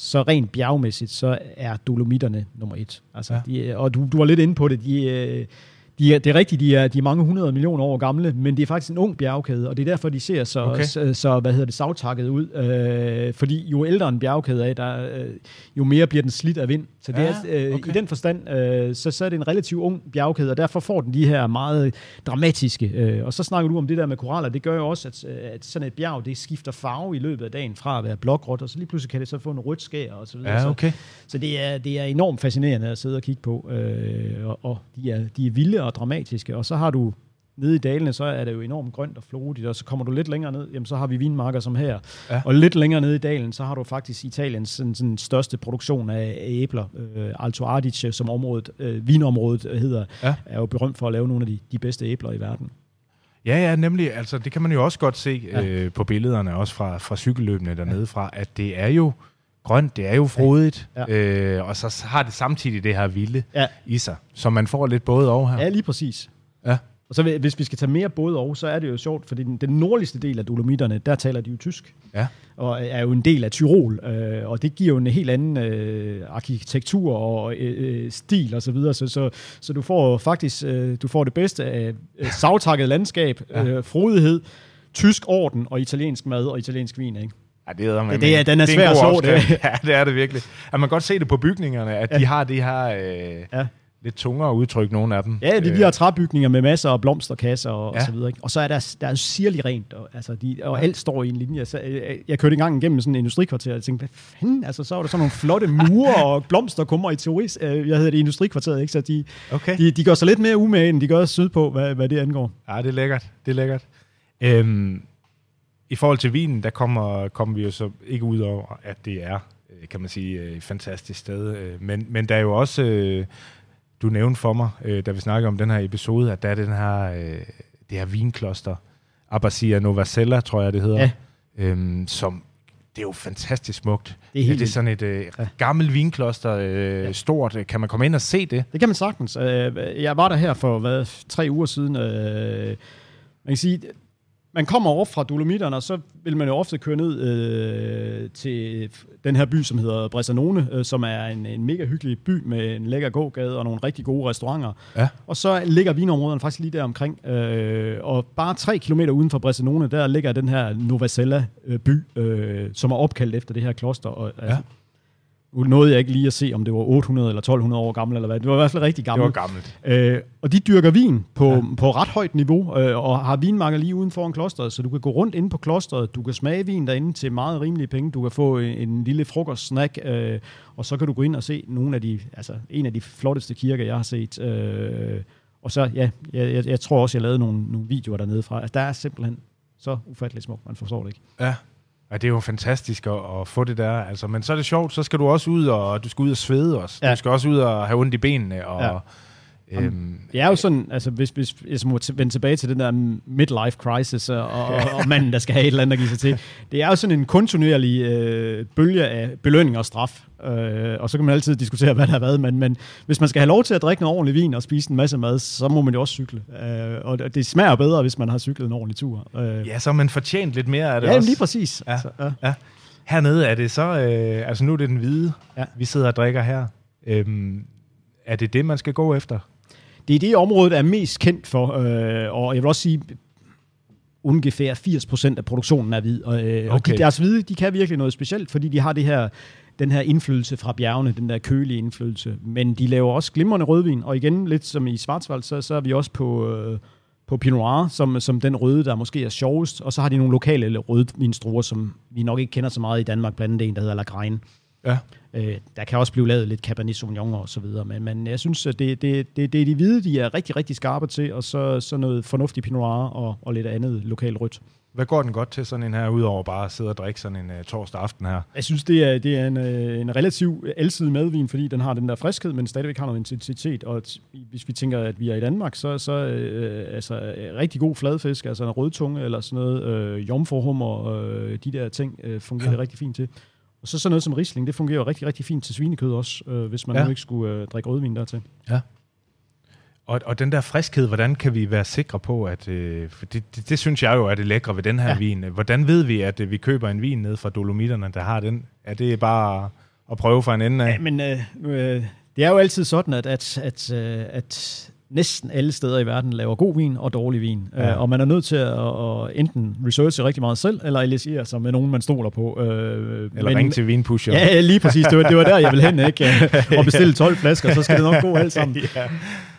så rent bjergmæssigt, så er Dolomitterne nummer et. Altså, Ja. de, og du, du var lidt inde på det, de, øh, de er, det er rigtigt, de er, de er mange hundrede millioner år gamle, men det er faktisk en ung bjergkæde, og det er derfor, de ser så, Okay. så, så hvad hedder det, savtakket ud. Øh, fordi jo ældre en bjergkæde er, der, øh, jo mere bliver den slidt af vind. Så det Ja, er, øh, okay. i den forstand, øh, så, så er det en relativt ung bjergkæde, og derfor får den de her meget dramatiske. Øh, og så snakker du om det der med koraller, det gør jo også, at, øh, at sådan et bjerg, det skifter farve i løbet af dagen fra at være blågråt, og så lige pludselig kan det så få en rødt skær og så videre. Ja, Så- okay. så det er, det er enormt fascinerende at sidde og kigge på, øh, og, og de, er, de er vilde og dramatiske. Og så har du nede i dalene, så er det jo enormt grønt og frodigt, og så kommer du lidt længere ned, jamen så har vi vinmarker som her. Ja. Og lidt længere nede i dalen, så har du faktisk Italiens sådan, sådan største produktion af, æbler. Øh, Alto Adige, som området, øh, vinområdet øh, hedder, Ja. er jo berømt for at lave nogle af de, de bedste æbler i verden. Ja, ja, nemlig. Altså, det kan man jo også godt se ja. Øh, på billederne, også fra, fra cykelløbene dernede fra, at det er jo grønt, det er jo frodigt, ja. Øh, og så har det samtidig det her vilde Ja. i sig, så man får lidt både og her. Ja, lige præcis. Ja. Og så hvis vi skal tage mere både og, så er det jo sjovt, fordi den, den nordligste del af Dolomitterne, der taler de jo tysk. Ja. Og er jo en del af Tyrol, øh, og det giver jo en helt anden øh, arkitektur og øh, øh, stil og så videre. Så, så, så du får faktisk øh, du får det bedste af øh, savtakket landskab, Ja. øh, frodighed, tysk orden og italiensk mad og italiensk vin. Ikke? Ja, det er, Det- det er- den er det svær en at slå, det. Ja, det er det virkelig. At man kan godt se det på bygningerne, at ja. de Ja. har det her øh, Ja. lidt tungere udtryk, nogle af dem. Ja, det er de Øh, her træbygninger med masser af blomsterkasser og, Ja. ja. og så videre. Ikke? Og så er der, der er sirlig rent, og, altså de, og alt står i en linje. Så, øh, jeg, jeg kørte engang igennem sådan en industrikvarter, og jeg tænkte, hvad fanden? Altså, så var der sådan nogle flotte mure og blomsterkummer i turist, øh, jeg hedder det industrikvarteret, ikke? Så de, Okay. de, de gør sig lidt mere umage, end de gør sydpå, hvad, hvad det angår. Ja, det er lækkert. Det er lækkert. Øhm, I forhold til vinen, der kommer, kommer vi jo så ikke ud over, at det er, øh, kan man sige, øh, et fantastisk sted. øh, Men, men der er jo også, du nævnte for mig, da vi snakkede om den her episode, at der er den her, det her vinkloster, Abbasia Novacella, tror jeg det hedder, Ja. øhm, som det er jo fantastisk smukt. Det er helt det er sådan et øh, gammelt vinkloster, øh, stort. Kan man komme ind og se det? Det kan man sagtens. Jeg var der her for hvad, tre uger siden. Man kan sige, man kommer over fra Dolomitterne, og så vil man jo ofte køre ned øh, til den her by, som hedder Bressanone, øh, som er en, en mega hyggelig by med en lækker gågade og nogle rigtig gode restauranter. Ja. Og så ligger vinområderne faktisk lige der omkring. Øh, og bare tre kilometer uden for Bressanone, der ligger den her Novacella øh, by, øh, som er opkaldt efter det her kloster. Og, Ja. altså, nåede jeg ikke lige at se, om det var 800 eller 1200 år gammel, eller hvad. Det var i hvert fald rigtig Det gammelt. var gammelt. Øh, og de dyrker vin på, Ja. på ret højt niveau, øh, og har vinmarker lige uden foran klosteret, så du kan gå rundt inde på klosteret, du kan smage vin derinde til meget rimelige penge, du kan få en, en lille frokostsnack, øh, og så kan du gå ind og se nogle af de, altså en af de flotteste kirker, jeg har set. Øh, og så, ja, jeg, jeg, jeg tror også, jeg lavede nogle, nogle videoer dernede fra. Altså, der er simpelthen så ufatteligt smukt, man forstår det ikke. Ja. Ja, det er jo fantastisk at, at få det der. Altså, men så er det sjovt, så skal du også ud og du skal ud og svede også. Ja. Du skal også ud og have ondt i benene. Og, ja. Øhm, Det er jo sådan, altså hvis, hvis jeg må vende tilbage til den der midlife crisis, og, og, og manden, der skal have et eller andet at give sig til. Det er jo sådan en kontinuerlig øh, bølge af belønning og straf. Øh, og så kan man altid diskutere, hvad der har været, men, men hvis man skal have lov til at drikke noget ordentlig vin og spise en masse mad, så må man jo også cykle. Øh, og det smager bedre, hvis man har cyklet en ordentlig tur. Øh, ja, så man fortjent lidt mere af det ja, også. lige præcis. Ja. Så, ja. Hernede er det så, øh, altså nu er det den hvide, Ja. vi sidder og drikker her. Øhm, er det det, man skal gå efter? Det er det område, der er mest kendt for, øh, og jeg vil også sige, ungefær 80% af produktionen er hvid. Og, øh, og Okay. de, deres hvide, de kan virkelig noget specielt, fordi de har det her, den her indflydelse fra bjergene, den der kølige indflydelse. Men de laver også glimrende rødvin, og igen, lidt som i Schwarzwald, så, så er vi også på, øh, på Pinot Noir, som, som den røde, der måske er sjovest. Og så har de nogle lokale rødvinstruer, som vi nok ikke kender så meget i Danmark, blandt andet en, der hedder Lagrein. Ja. Øh, der kan også blive lavet lidt Cabernet Sauvignon og så videre, men, men jeg synes, at det, det, det, det er de hvide, de er rigtig, rigtig skarpe til, og så, så noget fornuftig Pinot Noir og, og lidt andet lokalt rødt. Hvad går den godt til sådan en her, udover bare at sidde og drikke sådan en uh, torsdag aften her? Jeg synes, det er, det er en, øh, en relativ alsidig madvin, fordi den har den der friskhed, men stadigvæk har noget intensitet. Og hvis vi tænker, at vi er i Danmark, så, så øh, altså, øh, rigtig god fladfisk, altså en rødtunge eller sådan noget, øh, jomfruhummer, øh, de der ting øh, fungerer ja. rigtig fint til. Og så sådan noget som Riesling, det fungerer rigtig, rigtig fint til svinekød også, øh, hvis man Ja. ja. nu ikke skulle øh, drikke rødvin dertil. Og, og den der friskhed, hvordan kan vi være sikre på, at... Øh, for det, det, det synes jeg jo er det lækre ved den her ja. Ja. vin. Hvordan ved vi, at øh, vi køber en vin ned fra Dolomitterne, der har den? Er det bare at prøve fra en ende af? Ja, men øh, øh, det er jo altid sådan, at, at, at, øh, at næsten alle steder i verden laver god vin og dårlig vin. Ja. Øh, og man er nødt til at, at enten researche rigtig meget selv, eller alliere sig med nogen, man stoler på. Øh, Eller ringe til vinpusher? Ja, ja, lige præcis. Det var, det var der, jeg ville hen, ikke? Og bestille 12 flasker, så skal det nok gå alt sammen. ja.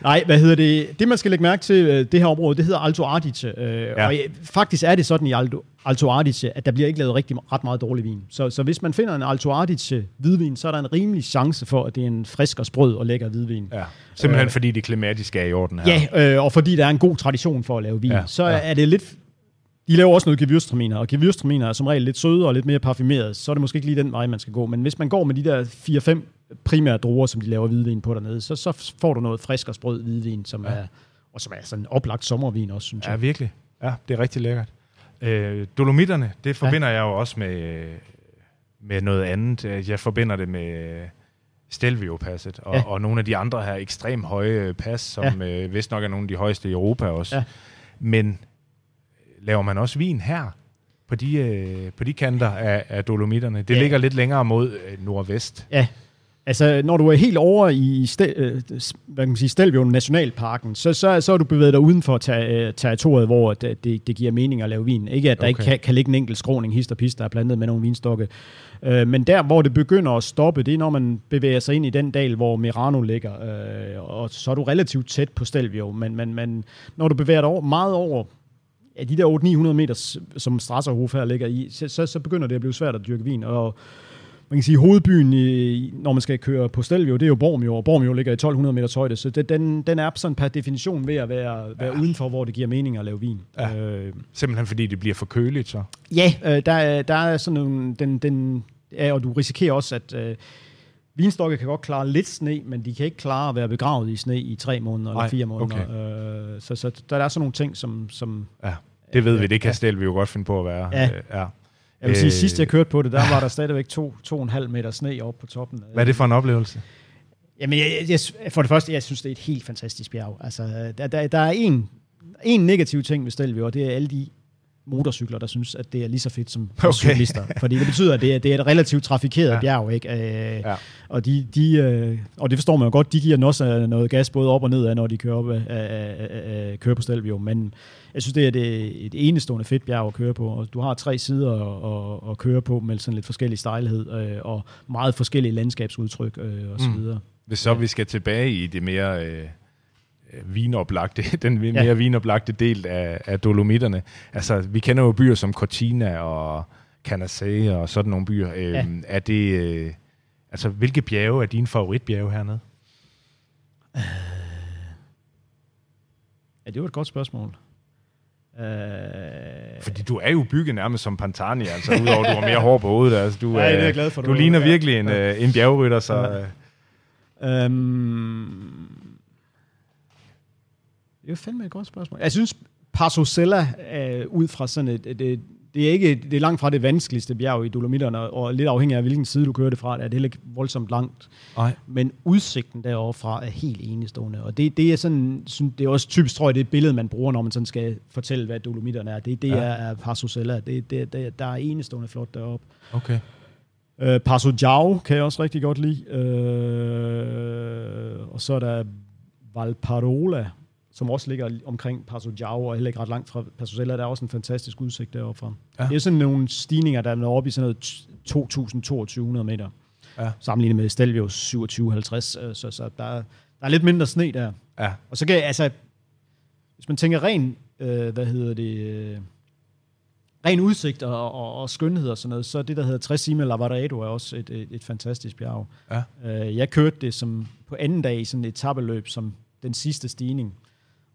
Nej, hvad hedder det? Det, man skal lægge mærke til, øh, det her område, det hedder Alto Adige. Øh, Ja. Og øh, faktisk er det sådan i Alto, Alto Adige, at der bliver ikke lavet rigtig, ret meget dårlig vin. Så, så hvis man finder en Alto Adige hvidvin, så er der en rimelig chance for, at det er en frisk og sprød og lækker hvidvin. ja. Simpelthen Øh, fordi det klimatiske er i orden her. Ja, øh, og fordi der er en god tradition for at lave vin, ja, så ja. er det lidt... De laver også noget gewürztraminer, og gewürztraminer er som regel lidt søde og lidt mere parfumeret, så er det måske ikke lige den vej, man skal gå. Men hvis man går med de der 4-5 primære druer, som de laver hvidvin på dernede, så, så får du noget frisk og sprød hvidvin, som Ja. ja. er, og som er sådan en oplagt sommervin også, synes Ja, jeg. virkelig. Ja, det er rigtig lækkert. Øh, Dolomitterne, det forbinder ja. jeg jo også med, med noget andet. Jeg forbinder det med Stelvio-passet og, ja. Ja. og nogle af de andre her ekstremt høje pas, som ja. øh, vist nok er nogle af de højeste i Europa også. Ja. Men laver man også vin her på de, øh, på de kanter af, af Dolomitterne? Det ja. Ligger lidt længere mod øh, nordvest. Ja, altså når du er helt over i øh, hvad kan man sige, Stelvio Nationalparken, så, så, så er du bevæget dig uden for ter, øh, territoriet, hvor det, det, det giver mening at lave vin. Ikke at der Okay. ikke kan, kan ligge en enkelt skråning, hist og pist, der er blandet med nogle vinstokke. Øh, men der, hvor det begynder at stoppe, det er, når man bevæger sig ind i den dal, hvor Merano ligger. Øh, og så er du relativt tæt på Stelvio. Men, men, men når du bevæger dig over, meget over ja, de der 800-900 meter, som Strasserhof her ligger i, så, så, så begynder det at blive svært at dyrke vin. Og man kan sige, hovedbyen, i, når man skal køre på Stelvio, det er jo Bormio, og Bormio ligger i 1200 meters højde, så det, den, den er sådan per definition ved at være, være ja. udenfor, hvor det giver mening at lave vin. Ja. Øh, Simpelthen fordi det bliver for køligt så. ja, øh, der, er- der er sådan nogle, den, den, ja, og du risikerer også, at øh, vinstokke kan godt klare lidt sne, men de kan ikke klare at være begravet i sne i tre måneder Nej, eller fire måneder. Øh, så, så der er sådan nogle ting, som, som Ja. Det ved vi, det kan Ja. Stelvio jo godt finde på at være. Ja. Øh, ja. jeg vil sige, Øh, sidst jeg kørte på det, der var der stadigvæk to, to og en halv meter sne oppe på toppen. Hvad er det for en oplevelse? Jamen, jeg, jeg, jeg, for det første, jeg synes, det er et helt fantastisk bjerg. Altså, der, der, der er en, en negativ ting ved Stelvio, og det er alle de motorcykler, der synes, at det er lige så fedt som Okay. cyklister. Fordi det betyder, at det er, det er et relativt trafikeret Ja. ja. bjerg, ikke? Øh, Ja. ja. og, de, de, øh, og det forstår man jo godt, de giver også øh, noget gas både op og ned af, når de kører, op, øh, øh, øh, kører på Stelvio. Men jeg synes, det er det, et enestående fedt bjerg at køre på. Og du har tre sider at, at, at køre på med sådan lidt forskellig stejlighed øh, og meget forskellige landskabsudtryk øh, og så Mm. videre. Hvis så vi skal tilbage i det mere øh, vinoplagte, den mere Ja. vinoplagte del af, af Dolomitterne. Altså, vi kender jo byer som Cortina og Canacé og sådan nogle byer. Øh, Ja. Er det, øh, altså, hvilke bjerge er dine favoritbjerge hernede? Ja, det var et godt spørgsmål. Øh, Fordi du er jo bygget nærmest som Pantani, altså udover du har mere hår på hovedet. Altså, du, Ja, det er øh, glad for, Du du- ligner ja. virkelig en, Ja. øh, en bjergrytter, så... Ja. øh, øhm, det er jo fandme et godt spørgsmål. Jeg synes, Parsosella, øh, ud fra sådan et, et, et det er ikke det er langt fra det vanskeligste bjerg i Dolomitterne, og lidt afhængig af, hvilken side du kører det fra, er det heller ikke voldsomt langt. Nej. Men udsigten derovre fra er helt enestående. Og det, det er sådan, synes, det er også typisk, tror jeg, det et billede, man bruger, når man sådan skal fortælle, hvad Dolomitterne er. Det, det Ja. er, er Parsosella. Det, det, det, der er enestående flot deroppe. Okay. Øh, Paso Giao kan jeg også rigtig godt lide. Øh, og så er der Valparola, som også ligger omkring Paso Giao, og heller ikke ret langt fra Paso Sella. Der er også en fantastisk udsigt deroppe fra. Ja. Det er sådan nogle stigninger, der når op i sådan noget 2.200 meter. Ja. Sammenlignet med Stelvio 2750, øh, så, så der, er- der er lidt mindre sne der. Ja. Og så kan jeg, altså, hvis man tænker ren, øh, hvad hedder det, øh, ren udsigt og, og, og skønhed og sådan noget, så det, der hedder Tresime Lavaredo, er også et, et, et fantastisk bjerg. Ja. Øh, jeg kørte det som på anden dag i sådan et tabeløb som den sidste stigning.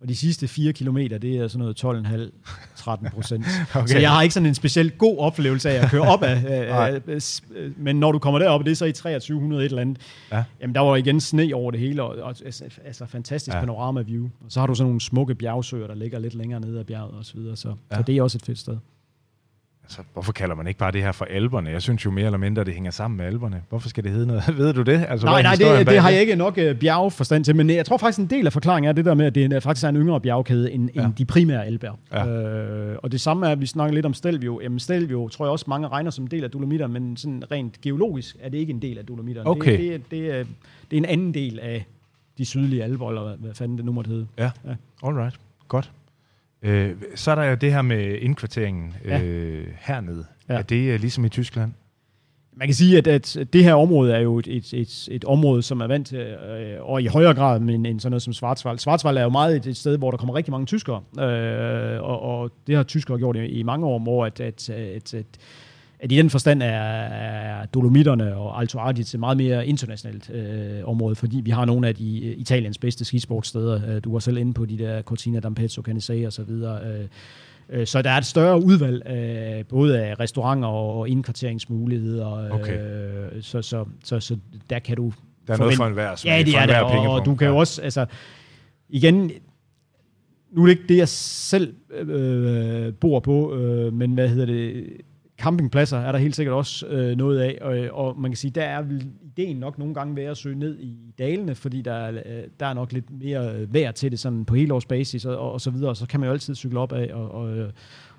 Og de sidste 4 kilometer, det er sådan noget 12,5-13 procent. Okay. Så jeg har ikke sådan en specielt god oplevelse af at køre op af. Øh, men når du kommer derop, det er så i 2300 et eller andet, Ja. jamen der var igen sne over det hele, og, og altså, altså fantastisk Ja. panorama-view. Og så har du sådan nogle smukke bjergsøer, der ligger lidt længere nede af bjerget og så videre. Så, ja. så det er også et fedt sted. Altså, hvorfor kalder man ikke bare det her for alberne? Jeg synes jo mere eller mindre, det hænger sammen med alberne. Hvorfor skal det hedde noget? Ved du det? Altså, Nej, nej, det, det har jeg ikke nok uh, bjergforstand til, men jeg tror faktisk, en del af forklaringen er det der med, at det er, faktisk er en yngre bjergkæde end, Ja. end de primære elbjerg. Ja. Øh, og det samme er, at vi snakker lidt om Stelvio. Jamen Stelvio tror jeg også, mange regner som en del af Dolomitter, men sådan rent geologisk er det ikke en del af Dolomitterne. Okay. Det, det, det, er, det er en anden del af de sydlige alber, eller hvad, hvad fanden det nu måtte hedde. Ja, Ja. alright. Godt. Øh, så er der jo det her med indkvarteringen Ja. øh, hernede. Ja. Er det øh, ligesom i Tyskland? Man kan sige, at, at det her område er jo et, et, et, et område, som er vant til, øh, og i højere grad end, end sådan noget som Schwarzwald. Schwarzwald er jo meget et, et sted, hvor der kommer rigtig mange tyskere, øh, og, og det har tyskere gjort i, i mange år, hvor at, at, at, at, at i den forstand er, er Dolomitterne og Alto Adige et meget mere internationalt øh, område, fordi vi har nogle af de øh, Italiens bedste skisportsteder. Øh, du var selv inde på de der Cortina d'Ampezzo, Canissei og så videre. Øh, Øh, Så der er et større udvalg, øh, både af restauranter og indkvarteringsmuligheder. Okay. Øh, så, så, så, så der kan du... Der er noget forvente- for enhver, som Ja, det er det, og, og du kan jo Ja. også... Altså, igen, nu er det ikke det, jeg selv øh, bor på, øh, men hvad hedder det... Campingpladser er der helt sikkert også øh, noget af, og, og man kan sige, der er vel ideen nok nogle gange ved at søge ned i dalene, fordi der, er, øh, der er nok lidt mere øh, værd til det sådan på helårsbasis og, og, og så videre, og så kan man jo altid cykle op af, og, og, øh,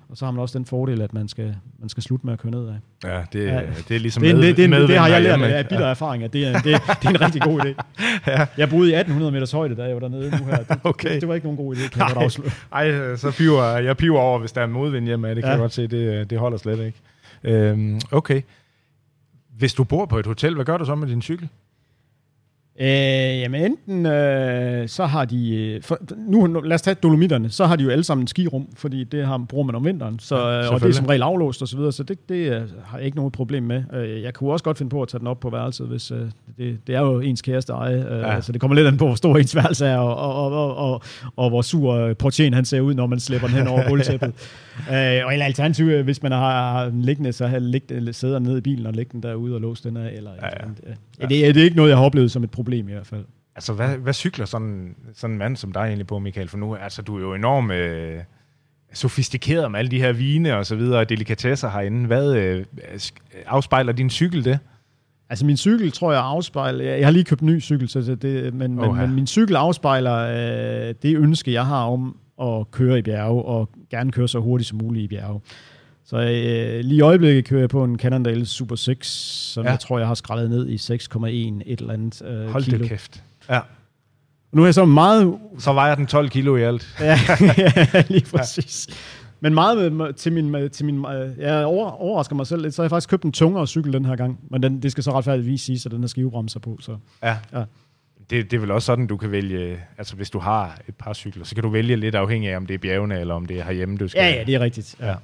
og så har man også den fordel, at man skal, man skal slutte med at køre ned af. Ja, det, Ja. det er ligesom Det, med, det, det, med det, det har jeg lært af bitter erfaring, at det er, det, det er en rigtig god idé. Ja. Jeg boede i 1800 meters højde, da jeg var dernede nu her. Det, Okay. det, det var ikke nogen god idé, kan jeg godt afsløre. Ej, så piver, jeg piver over, hvis der er modvind hjemme. Det kan Ja. jeg godt se, det, det holder slet ikke. Øhm, okay. Hvis du bor på et hotel, hvad gør du så med din cykel? Øh, jamen enten, øh, så har de, øh, for, nu, lad os tage Dolomitterne, så har de jo alle sammen et skirum, fordi det har, bruger man om vinteren, så, Ja, ja, og det er som regel aflåst og så videre, så det, det øh, har jeg ikke noget problem med. Øh, jeg kunne også godt finde på at tage den op på værelset, hvis øh, det, det er jo ens kæreste eje, øh, Ja. så det kommer lidt an på, hvor stor ens værelse er, og, og, og, og, og, hvor sur øh, portien han ser ud, når man slæber den hen over gulvtæppet. øh, og eller alternativ, øh, hvis man har, har den liggende, så have ligge, sidder nede i bilen og lægge den derude og låse den af, eller Ja, ja. ja. Det, er- det er ikke noget, jeg har oplevet som et problem i hvert fald. Altså, hvad, hvad cykler sådan, sådan en mand som dig egentlig på, Michael? For nu, altså, du er jo enormt øh, sofistikeret med alle de her vine og så videre, og delikatesser herinde. Hvad øh, afspejler din cykel det? Altså min cykel, tror jeg, afspejler... Jeg, jeg har lige købt en ny cykel, så det, men, men, men min cykel afspejler øh, det ønske, jeg har om at køre i bjerge, og gerne køre så hurtigt som muligt i bjerge. Så øh, lige i øjeblikket kører jeg på en Cannondale Super 6, som Ja. ja. jeg tror, jeg har skrællet ned i 6,1 et eller andet øh, Hold kilo. det kæft. Ja. Nu er jeg så meget... Så vejer den 12 kilo i alt. Ja, lige præcis. Men meget med, til min... Til min øh, jeg over, overrasker mig selv lidt, så har jeg faktisk købt en tungere cykel den her gang. Men den, det skal så retfærdigvis sige, så den har skivebremser på. Så. Ja. Ja. Det, det er vel også sådan, du kan vælge, altså hvis du har et par cykler, så kan du vælge lidt afhængig af, om det er bjergene, eller om det er herhjemme, du skal. Ja, ja, det er rigtigt. Ja. ja.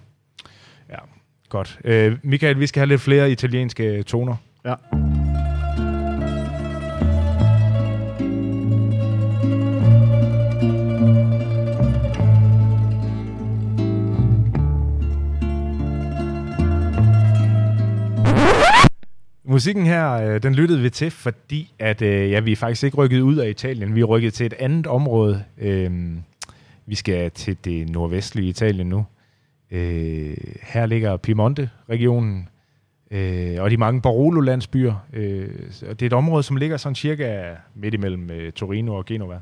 Godt. Øh, Michael, vi skal have lidt flere italienske toner. Ja. Musikken her, øh, den lyttede vi til, fordi at, øh, ja, vi er faktisk ikke rykket ud af Italien. Vi er rykket til et andet område. Øh, vi skal til det nordvestlige Italien nu. Øh, her ligger Piemonte-regionen øh, og de mange Barolo-landsbyer. Øh, det er et område, som ligger sådan cirka midt imellem øh, Torino og Genova.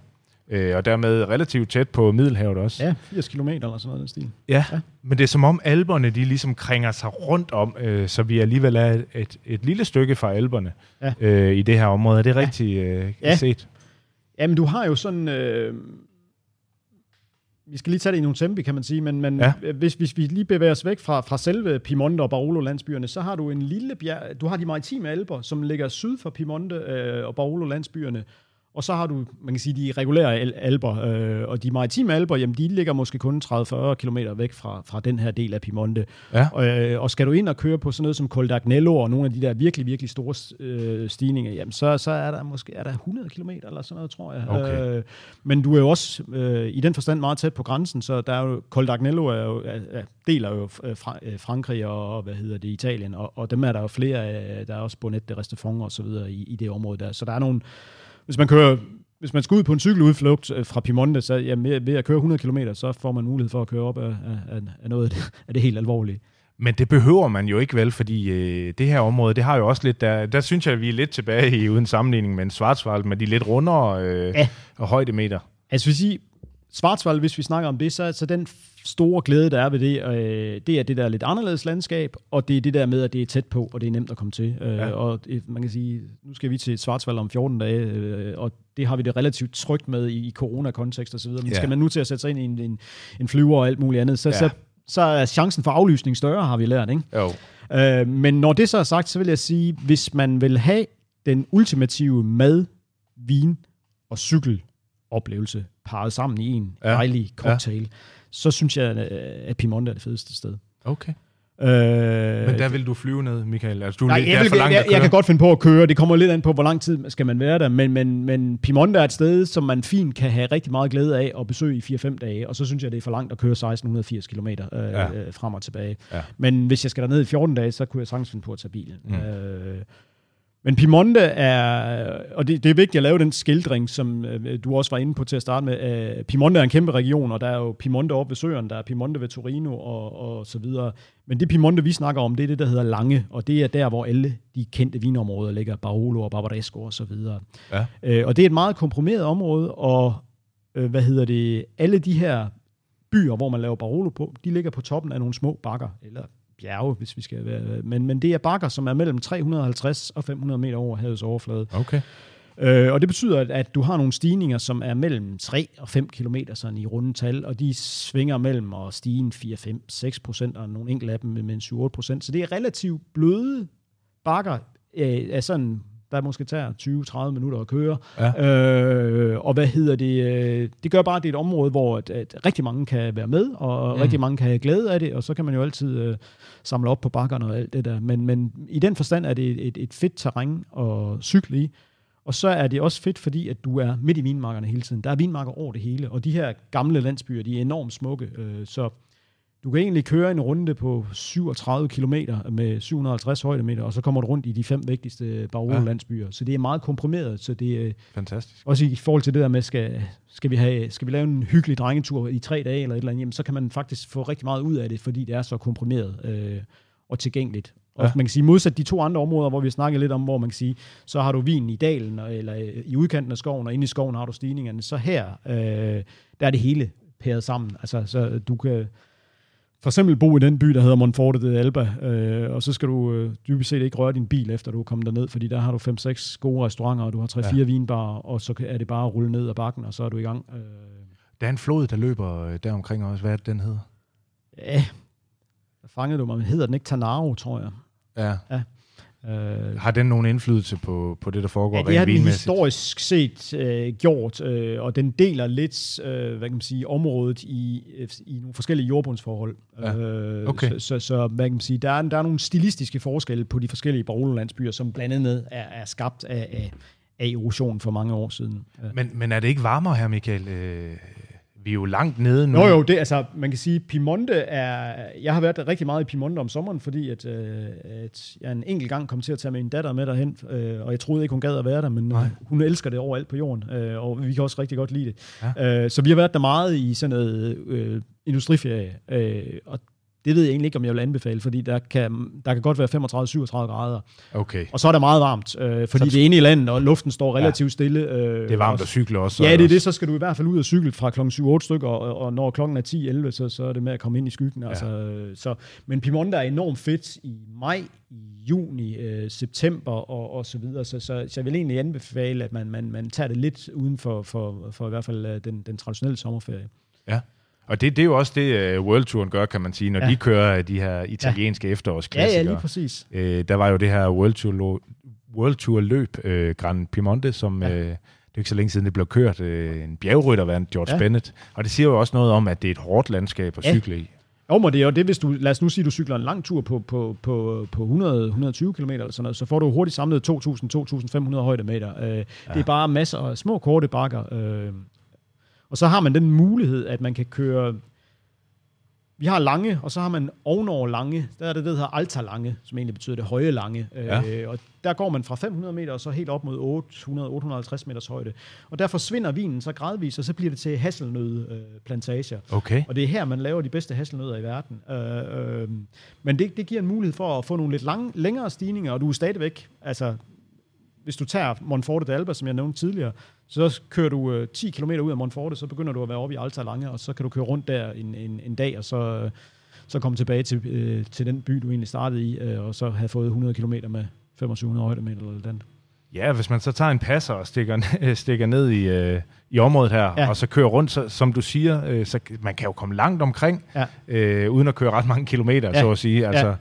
Øh, og dermed relativt tæt på Middelhavet også. Ja, 80 km eller sådan noget den stil. Ja, ja, men det er som om alberne, de ligesom krænger sig rundt om, øh, så vi alligevel er et, et, et lille stykke fra alberne Ja. øh, i det her område. Er det rigtig øh, Ja. set? Jamen, du har jo sådan... Øh, vi skal lige tage det i nogle tempi, kan man sige, men, men Ja. ja. hvis, hvis vi lige bevæger os væk fra, fra selve Piemonte og Barolo-landsbyerne, så har du en lille bjerg... Du har de maritime alber, som ligger syd for Piemonte øh, og Barolo-landsbyerne, og så har du, man kan sige, de regulære al- alber, øh, og de maritime alber, jamen de ligger måske kun 30-40 km væk fra, fra den her del af Piemonte. Ja. Og, øh, og skal du ind og køre på sådan noget som Col d'Agnello og nogle af de der virkelig, virkelig store øh, stigninger, jamen så, så er der måske er der 100 km eller sådan noget, tror jeg. Okay. Øh, men du er jo også øh, i den forstand meget tæt på grænsen, så der er jo, Col d'Agnello er jo, er, er, deler jo øh, fra, øh, Frankrig og, hvad hedder det, Italien, og, og dem er der jo flere af, der er også Bonnet de Restefond og så videre i, i det område der. Så der er nogle, hvis man kører hvis man skal ud på en cykeludflugt øh, fra Piemonte, så ja, med, ved at køre 100 km, så får man mulighed for at køre op af, af, af noget af det, af det helt alvorlige. Men det behøver man jo ikke vel, fordi øh, det her område, det har jo også lidt, der, der synes jeg, at vi er lidt tilbage i uden sammenligning med en Schwarzwald, med de lidt rundere øh, Ja. og højdemeter. Altså vil sige, Schwarzwald, hvis vi snakker om det, så, så den store glæde, der er ved det, øh, det er det der lidt anderledes landskab, og det er det der med, at det er tæt på, og det er nemt at komme til. Øh, Ja. Og øh, man kan sige, nu skal vi til Schwarzwald om 14 dage, øh, og det har vi det relativt trygt med i, i corona-kontekst osv., men Ja. skal man nu til at sætte sig ind i en, en, en flyver og alt muligt andet, så, Ja. så, så er chancen for aflysning større, har vi lært, ikke? Jo. Øh, men når det så er sagt, så vil jeg sige, hvis man vil have den ultimative mad, vin og cykeloplevelse parret sammen i en Ja. dejlig cocktail, ja. så synes jeg, øh, at Piemonte er det fedeste sted. Okay. Øh, Men der vil du flyve ned, Michael. Altså, du, Nej, jeg, vil, for langt jeg, jeg, kan godt finde på at køre. Det kommer lidt an på, hvor lang tid skal man være der. Men, men, men Piemonte er et sted, som man fint kan have rigtig meget glæde af at besøge i 4-5 dage. Og så synes jeg, det er for langt at køre 1680 km øh, Ja. ja. frem og tilbage. Ja. Men hvis jeg skal derned i 14 dage, så kunne jeg sagtens finde på at tage bilen. Mm. Øh, men Piemonte er, og det, det er vigtigt at lave den skildring, som øh, du også var inde på til at starte med. Øh, Piemonte er en kæmpe region, og der er jo Piemonte oppe ved søerne, der er Piemonte ved Torino og, og så videre. Men det Piemonte, vi snakker om, det er det, der hedder Lange, og det er der, hvor alle de kendte vinområder ligger, Barolo og Barbaresco og så videre. Ja. Øh, og det er et meget komprimeret område, og øh, hvad hedder det, alle de her byer, hvor man laver Barolo på, de ligger på toppen af nogle små bakker, eller bjerge, hvis vi skal være, men, men det er bakker, som er mellem 350 og 500 meter over havets overflade. Okay. Øh, og det betyder, at, at du har nogle stigninger, som er mellem 3 og 5 km sådan i runde tal, og de svinger mellem at stige en 4, 5, 6 procent, og nogle enkelte af dem med en 7, 8 procent. Så det er relativt bløde bakker øh, af sådan, der måske tager 20-30 minutter at køre. Ja. Øh, og hvad hedder det? øh, Det gør bare, at det er et område, hvor at, at rigtig mange kan være med, og Mm. rigtig mange kan have glæde af det, og så kan man jo altid øh, samle op på bakkerne og alt det der. Men, men i den forstand er det et, et, et fedt terræn at cykle i. Og så er det også fedt, fordi at du er midt i vinmarkerne hele tiden. Der er vinmarker over det hele, og de her gamle landsbyer, de er enormt smukke. Øh, så du kan egentlig køre en runde på 37 km med 750 højdemeter, og så kommer du rundt i de fem vigtigste Barolo-landsbyer. Så det er meget komprimeret, så det er Fantastisk. også i forhold til det der med, skal, skal, vi, have, skal vi lave en hyggelig drengetur i tre dage eller et eller andet, jamen, så kan man faktisk få rigtig meget ud af det, fordi det er så komprimeret øh, og tilgængeligt. Og Ja. man kan sige, modsat de to andre områder, hvor vi snakker lidt om, hvor man kan sige, så har du vin i dalen, eller øh, i udkanten af skoven, og inde i skoven har du stigningerne. Så her, øh, der er det hele pæret sammen. Altså, så du kan for eksempel bo i den by, der hedder Monforte de Alba, øh, og så skal du øh, dybest set ikke røre din bil, efter du er kommet derned, fordi der har du 5-6 gode restauranter, og du har 3-4 Ja. ja. vinbarer, og så kan- er det bare at rulle ned ad bakken, og så er du i gang. Øh, Der er en flod, der løber øh, der omkring også. Hvad er det, den hedder? ja, hvad fangede du mig? Hedder den ikke Tanaro, tror jeg? Ja. Øh, Har den nogen indflydelse på, på det, der foregår Ja, det har den historisk set øh, gjort, øh, og den deler lidt, øh, hvad kan man sige, området i, i nogle forskellige jordbundsforhold. Ja, Øh, okay. Så, så, så hvad kan man sige, der er, der er nogle stilistiske forskelle på de forskellige Barolo-landsbyer, som blandt andet er, er skabt af, af, af erosion for mange år siden. Men, men er det ikke varmere her, Michael? Øh, vi er jo langt nede nu. Nå jo, det, altså, man kan sige, Piemonte er... Jeg har været rigtig meget i Piemonte om sommeren, fordi at, øh, at jeg en enkelt gang kom til at tage min datter med derhen, øh, og jeg troede ikke, hun gad at være der, men Nej. Hun elsker det overalt på jorden, øh, og vi kan også rigtig godt lide det. Ja. Øh, så vi har været der meget i sådan noget øh, industriferie, øh, og det ved jeg egentlig ikke, om jeg vil anbefale, fordi der kan, der kan godt være 35-37 grader. Okay. Og så er det meget varmt, øh, fordi Så- det er inde i landet, og luften står relativt stille. Øh, Det er varmt og- at cykle også. Ja, det er også. det. Så skal du i hvert fald ud og cykle fra klokken 7-8 stykker, og, og når klokken er 10-11, så, så er det med at komme ind i skyggen. Ja. Altså, øh, så, men Piemonte er enormt fedt i maj, i juni, øh, september og, og så videre. Så, så, så jeg vil egentlig anbefale, at man, man, man tager det lidt uden for, for, for i hvert fald øh, den, den traditionelle sommerferie. Ja. Og det, det er jo også det, uh, World Touren gør, kan man sige, når Ja. ja. de kører de her italienske ja. Ja, efterårsklassikere. ja, lige præcis. Øh, der var jo det her World Tour, World Tour løb, øh, Grand Piemonte, som Ja. ja. øh, det er ikke så længe siden, det blev kørt. Øh, en bjergrytter vandt, George Ja. ja. Bennett. Og det siger jo også noget om, at det er et hårdt landskab at Ja. cykle i. Jo, men det er jo det, hvis du, lad os nu sige, du cykler en lang tur på, på, på, på 100-120 km eller sådan noget, så får du hurtigt samlet 2.000-2.500 højdemeter. Øh, ja. Det er bare masser af små, korte bakker. Øh, og så har man den mulighed, at man kan køre... Vi har lange, og så har man ovenover lange. Der er det, der hedder alta lange, som egentlig betyder det høje lange. Ja. Øh, og der går man fra 500 meter og så helt op mod 800-850 meters højde. Og der forsvinder vinen så gradvist, og så bliver det til hasselnødplantager. Okay. Og det er her, man laver de bedste hasselnødder i verden. Øh, øh, men det, det giver en mulighed for at få nogle lidt lang, længere stigninger, og du er stadigvæk, altså, hvis du tager Monforte d'Alba, som jeg nævnte tidligere, så kører du øh, 10 km ud af Monforte, så begynder du at være oppe i Alta Lange, og så kan du køre rundt der en, en, en dag, og så, øh, så komme tilbage til, øh, til den by, du egentlig startede i, øh, og så have fået 100 km med 2500 højdemeter eller den. Ja, hvis man så tager en passer og stikker, stikker ned i, øh, i området her, Ja. og så kører rundt, så, som du siger, øh, så man kan jo komme langt omkring, Ja. øh, uden at køre ret mange kilometer, ja. så at sige. Altså, Ja.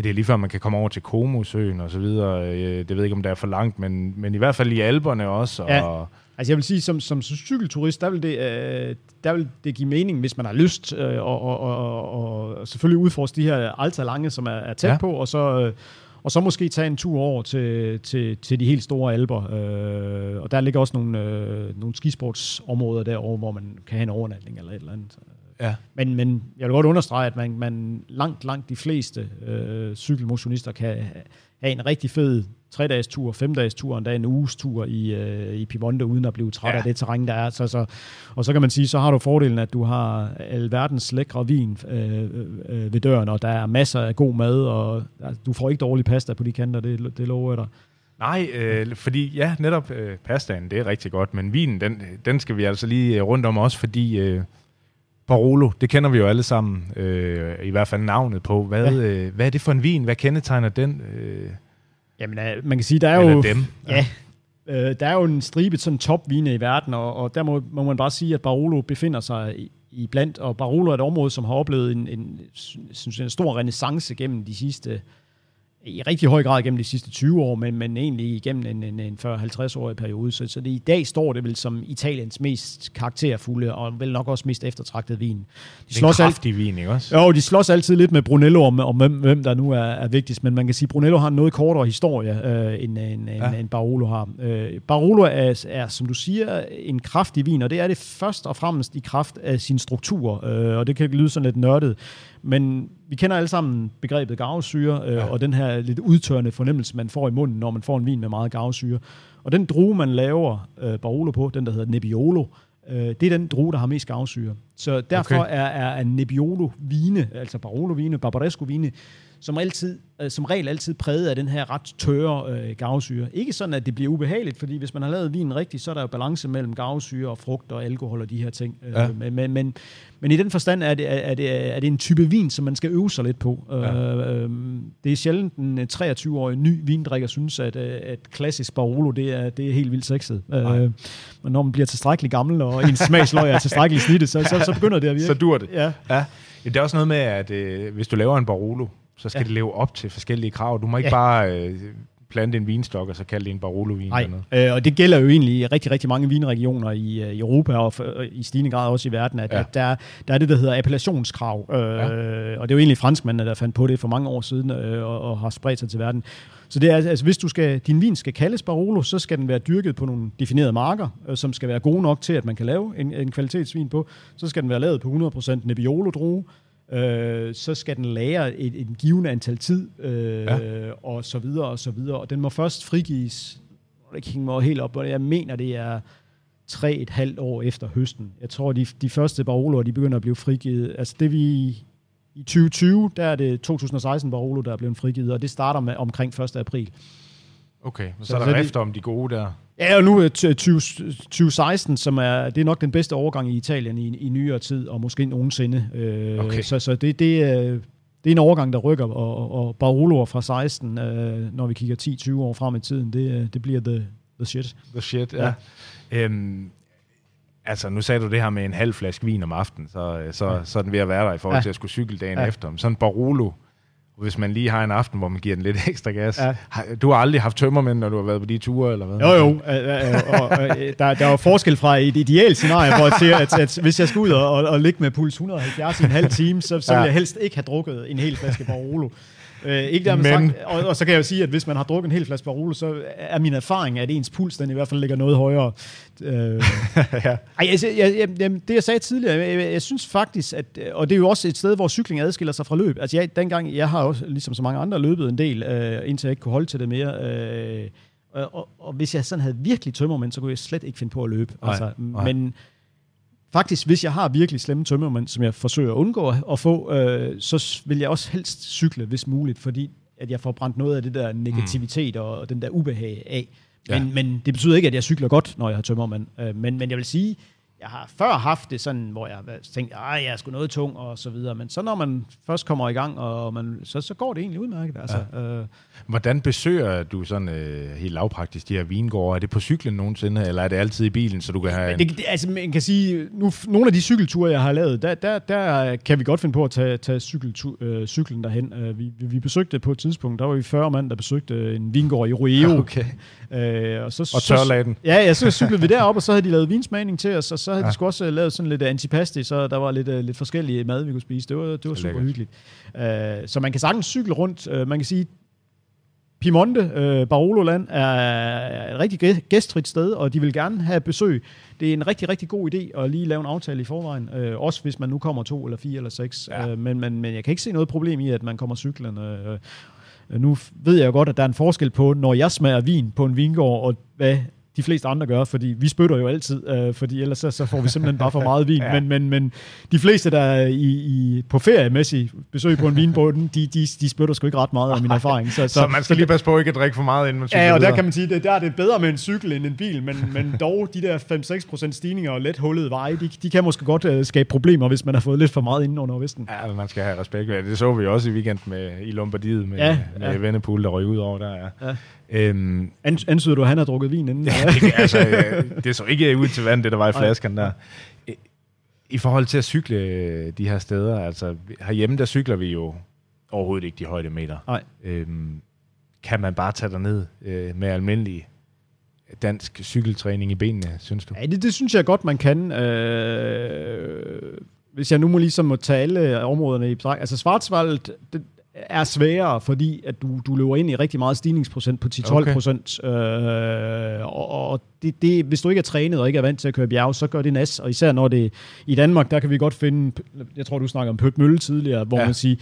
Ja. Det er lige før, man kan komme over til Como-søen og så videre. Øh, det ved jeg ikke, om det er for langt, men, men i hvert fald i Alperne også. Ja. Og, Altså jeg vil sige, som, som cykelturist, der vil, det, øh, der vil det give mening, hvis man har lyst, øh, og, og, og, og, selvfølgelig udforske de her alta lange, som er, er tæt ja. Ja. på, og så, øh, og så måske tage en tur over til, til, til de helt store alber. Øh, og der ligger også nogle, øh, nogle skisportsområder derovre, hvor man kan have en overnatning eller et eller andet. Ja. Men, men jeg vil godt understrege, at man, man langt, langt de fleste øh, cykelmotionister kan have en rigtig fed tre-dages tur, fem-dages tur, endda en uges tur i, øh, i Piemonte, uden at blive træt ja. Af det terræn, der er. Så, så, og så kan man sige, så har du fordelen, at du har alverdens lækre vin øh, øh, ved døren, og der er masser af god mad, og altså, du får ikke dårlig pasta på de kanter, det, det lover jeg dig. Nej, øh, fordi ja, netop øh, pastaen, det er rigtig godt, men vinen, den, den skal vi altså lige øh, rundt om også, fordi øh, Barolo, det kender vi jo alle sammen, øh, i hvert fald navnet på. Hvad, Ja. ja. øh, hvad er det for en vin? Hvad kendetegner den? Øh, Jamen, øh, man kan sige, der er jo... dem? Ja, øh, der er jo en stribe sådan topvine i verden, og, og der må, må man bare sige, at Barolo befinder sig i, i blandt, og Barolo er et område, som har oplevet en, en, synes en stor renaissance gennem de sidste, i rigtig høj grad gennem de sidste 20 år, men, men egentlig igennem en, en, en 40-50-årig periode. Så, så det, i dag står det vel som Italiens mest karakterfulde, og vel nok også mest eftertragtede vin. De Det er en slås alt, vin, ikke også? jo, de slås altid lidt med Brunello om, om hvem, hvem der nu er, er vigtigst, men man kan sige, at Brunello har en noget kortere historie, øh, end, end, ja. Ja. end Barolo har. Øh, Barolo er, er, som du siger, en kraftig vin, og det er det først og fremmest i kraft af sin struktur, øh, og det kan lyde sådan lidt nørdet, men vi kender alle sammen begrebet garvesyre, øh, ja. Og den her lidt udtørrende fornemmelse, man får i munden, når man får en vin med meget garvesyre. Og den drue, man laver øh, Barolo på, den der hedder Nebbiolo, øh, det er den drue, der har mest garvesyre. Så derfor. Okay. er, er, er Nebbiolo-vine, altså Barolo-vine, Barbaresco-vine, som, altid, øh, som regel altid præget af den her ret tørre øh, garvesyre. Ikke sådan, at det bliver ubehageligt, fordi hvis man har lavet vinen rigtigt, så er der jo balance mellem garvesyre og frugt og alkohol og de her ting. Øh, Ja. men, men, men, men i den forstand er det, er, det, er det en type vin, som man skal øve sig lidt på. Ja. Øh, det er sjældent en øh, 23-årig ny vindrikker synes, at, øh, at klassisk Barolo, det er, det er helt vildt sexet. Nej. Øh, men når man bliver tilstrækkeligt gammel, og ens smagsløg er tilstrækkeligt snittet, så, så, så begynder det at virke. Så dur det. Ja. Ja. Det er også noget med, at øh, hvis du laver en Barolo, så skal Ja. det leve op til forskellige krav. Du må ikke Ja. bare øh, plante en vinstok, og så kalde det en Barolo-vin. Nej, eller noget. øh, og det gælder jo egentlig i rigtig, rigtig mange vinregioner i, øh, i Europa og for, øh, i stigende grad også i verden, at. Ja. at der, der er det, der hedder appellationskrav. Øh, ja. Og det er jo egentlig franskmændene, der fandt på det for mange år siden øh, og, og har spredt sig til verden. Så det er, altså, hvis du skal, din vin skal kaldes Barolo, så skal den være dyrket på nogle definerede marker, øh, som skal være gode nok til, at man kan lave en, en kvalitetsvin på. Så skal den være lavet på 100% Nebbiolo-drue. Øh, så skal den lære et, et givende antal tid, øh, ja. og så videre, og så videre. Og den må først frigives, det kan mig helt op, og jeg mener, det er tre et halvt år efter høsten. Jeg tror, de, de første Baroloer, de begynder at blive frigivet. Altså det vi i 2020, der er det 2016 Barolo, der er blevet frigivet, og det starter med omkring 1. april. Okay, så, Så- er der så rift om de gode der. Ja, og nu er t- 20, 2016, som er, det er nok den bedste overgang i Italien i, i nyere tid, og måske nogensinde. Øh, Okay. Så, så det, det, er, det er en overgang, der rykker, og, og- og Barolo fra 16, øh, når vi kigger 10-20 år frem i tiden, det, øh, det bliver the, the shit. The shit, ja. ja. Øhm, altså, nu sagde du det her med en halv flaske vin om aftenen, så, øh, så, ja. så er den ved at være der i forhold Ja. til at skulle cykle dagen Ja. efter. Men sådan Barolo, hvis man lige har en aften, hvor man giver den lidt ekstra gas. Ja. Du har aldrig haft tømmermænd, når du har været på de ture, eller hvad? Jo, jo. Og, der, der er jo forskel fra et ideelt scenarie, hvor jeg siger, at, at hvis jeg skal ud og, og, ligge med puls 170 i en halv time, så, så vil jeg helst ikke have drukket en hel flaske Barolo. Øh, ikke dermed Men- sagt, og, og, så kan jeg jo sige, at hvis man har drukket en hel flaske Barolo, så er min erfaring, at ens puls den i hvert fald ligger noget højere. Øh, ja. ej, altså, jeg, jeg, jeg, det jeg sagde tidligere, jeg, jeg, jeg synes faktisk, at, og det er jo også et sted, hvor cykling adskiller sig fra løb. Altså jeg, dengang, jeg har også, ligesom så mange andre, løbet en del, øh, indtil jeg ikke kunne holde til det mere. Øh, og, og, og hvis jeg sådan havde virkelig tømmermænd, så kunne jeg slet ikke finde på at løbe. Nej, altså, nej. Men faktisk, hvis jeg har virkelig slemme tømmermænd, som jeg forsøger at undgå at, få, øh, så vil jeg også helst cykle, hvis muligt, fordi at jeg får brændt noget af det der negativitet mm. og den der ubehag af. Men, Ja. men det betyder ikke, at jeg cykler godt, når jeg har tømmermand. Øh, men, men jeg vil sige, jeg har før haft det sådan, hvor jeg har været- tænkt, at jeg er sgu noget tung og så videre. Men så når man først kommer i gang, og man, så, så går det egentlig udmærket. Altså, ja. øh, Hvordan besøger du sådan øh, helt lavpraktisk de her vingårde? Er det på cyklen nogensinde, eller er det altid i bilen, så du kan have en... det, det, altså, man kan sige, nu, nogle af de cykelture, jeg har lavet, der, der, der kan vi godt finde på at tage, tage cykeltu, øh, cyklen derhen. Øh, vi, vi, besøgte på et tidspunkt, der var vi 40 mand, der besøgte en vingård i Rueo. Okay. Øh, og, så, Og tørlagde den. Ja, ja, så cyklede vi derop, og så havde de lavet vinsmagning til os, og så havde ja. De sgu også øh, lavet sådan lidt antipasti, så der var lidt, uh, lidt forskellige mad, vi kunne spise. Det var, det var super Lækkert. hyggeligt. Uh, så man kan sagtens cykle rundt. Uh, man kan sige, Piemonte, uh, Barololand, er et rigtig gæ- gæstfrit sted, og de vil gerne have besøg. Det er en rigtig, rigtig god idé at lige lave en aftale i forvejen, også hvis man nu kommer to eller fire eller seks. Ja. Men, men, men jeg kan ikke se noget problem i, at man kommer cyklerne. Uh, nu ved jeg jo godt, at der er en forskel på, når jeg smager vin på en vingård, og hvad de fleste andre gør, fordi vi spytter jo altid, øh, fordi ellers så, så får vi simpelthen bare for meget vin. Ja. men, men, men de fleste, der er i, i, på feriemæssig besøg på en vinbåd, de, de, de spytter sgu ikke ret meget af min erfaring. Så, Så man skal lige passe på ikke at drikke for meget, inden man cykler Ja, og der kan man sige, at der er det bedre med en cykel end en bil, men, men dog de der 5-6% stigninger og let hullede veje, de, de kan måske godt uh, skabe problemer, hvis man har fået lidt for meget inden under vesten. Ja, men man skal have respekt. Det så vi også i weekend med, i Lombardiet med, Ja, med ja. Vennepool, der røg ud over der. Ja. Øhm, An, ansyder du, at han har drukket vin inden? Ja, det, altså, øh, det så ikke ud til vand, det der var i flasken der. I- forhold til at cykle øh, de her steder, altså herhjemme, der cykler vi jo overhovedet ikke de højdemeter. Nej. Øhm, kan man bare tage ned øh, med almindelig dansk cykeltræning i benene, synes du? Ja, det, det synes jeg godt, man kan. Øh, hvis jeg nu må ligesom må tage alle områderne i betragtning. Altså Schwarzwald det er sværere, fordi at du, du løber ind i rigtig meget stigningsprocent på 10-12 procent. Øh, og og det, det, hvis du ikke er trænet og ikke er vant til at køre bjerg, så gør det nas. Og især når det i Danmark, der kan vi godt finde, jeg tror du snakker om Pøt Mølle tidligere, hvor ja. man siger,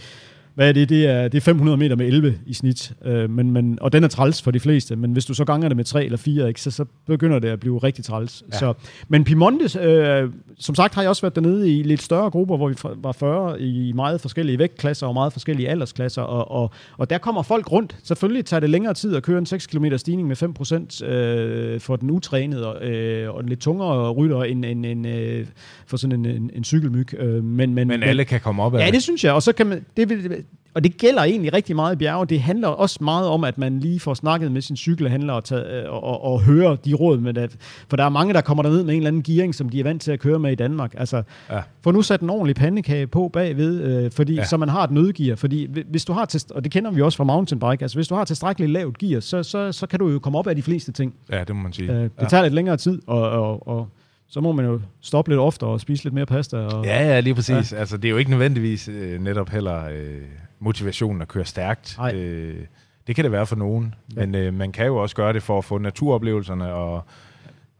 hvad er det? Det er, det er 500 meter med 11 i snit, øh, men, men, og den er træls for de fleste, men hvis du så ganger det med 3 eller 4, ikke, så, så begynder det at blive rigtig træls. Ja. Ja. Så, men Piemonte, øh, som sagt har jeg også været dernede i lidt større grupper, hvor vi var 40 i meget forskellige vægtklasser og meget forskellige aldersklasser, og, og, og der kommer folk rundt. Selvfølgelig tager det længere tid at køre en 6 km stigning med 5% øh, for den utrænede og, øh, og en lidt tungere rytter end, end, end øh, for sådan en, en, en cykelmyg. Øh, men, men, Men alle kan komme op af Ja, det synes jeg. Og så kan man, det og det gælder egentlig rigtig meget i bjerge. Det handler også meget om, at man lige får snakket med sin cykelhandler og, tage, og, og, og høre de råd med det. For der er mange, der kommer derned med en eller anden gearing, som de er vant til at køre med i Danmark. Altså, Ja. få nu sat en ordentlig pandekage på bagved, øh, fordi, Ja. så man har et nødgear. Fordi hvi- hvis du har, til, og det kender vi også fra mountainbike, altså hvis du har tilstrækkeligt lavt gear, så, så, så kan du jo komme op af de fleste ting. Ja, det må man sige. Øh, det ja. tager lidt længere tid, og, og, og så må man jo stoppe lidt oftere og spise lidt mere pasta. Og, Ja, ja, lige præcis. Ja. Altså, det er jo ikke nødvendigvis øh, netop heller øh, motivationen at køre stærkt. Nej. Øh, det kan det være for nogen, Ja. men øh, man kan jo også gøre det for at få naturoplevelserne og,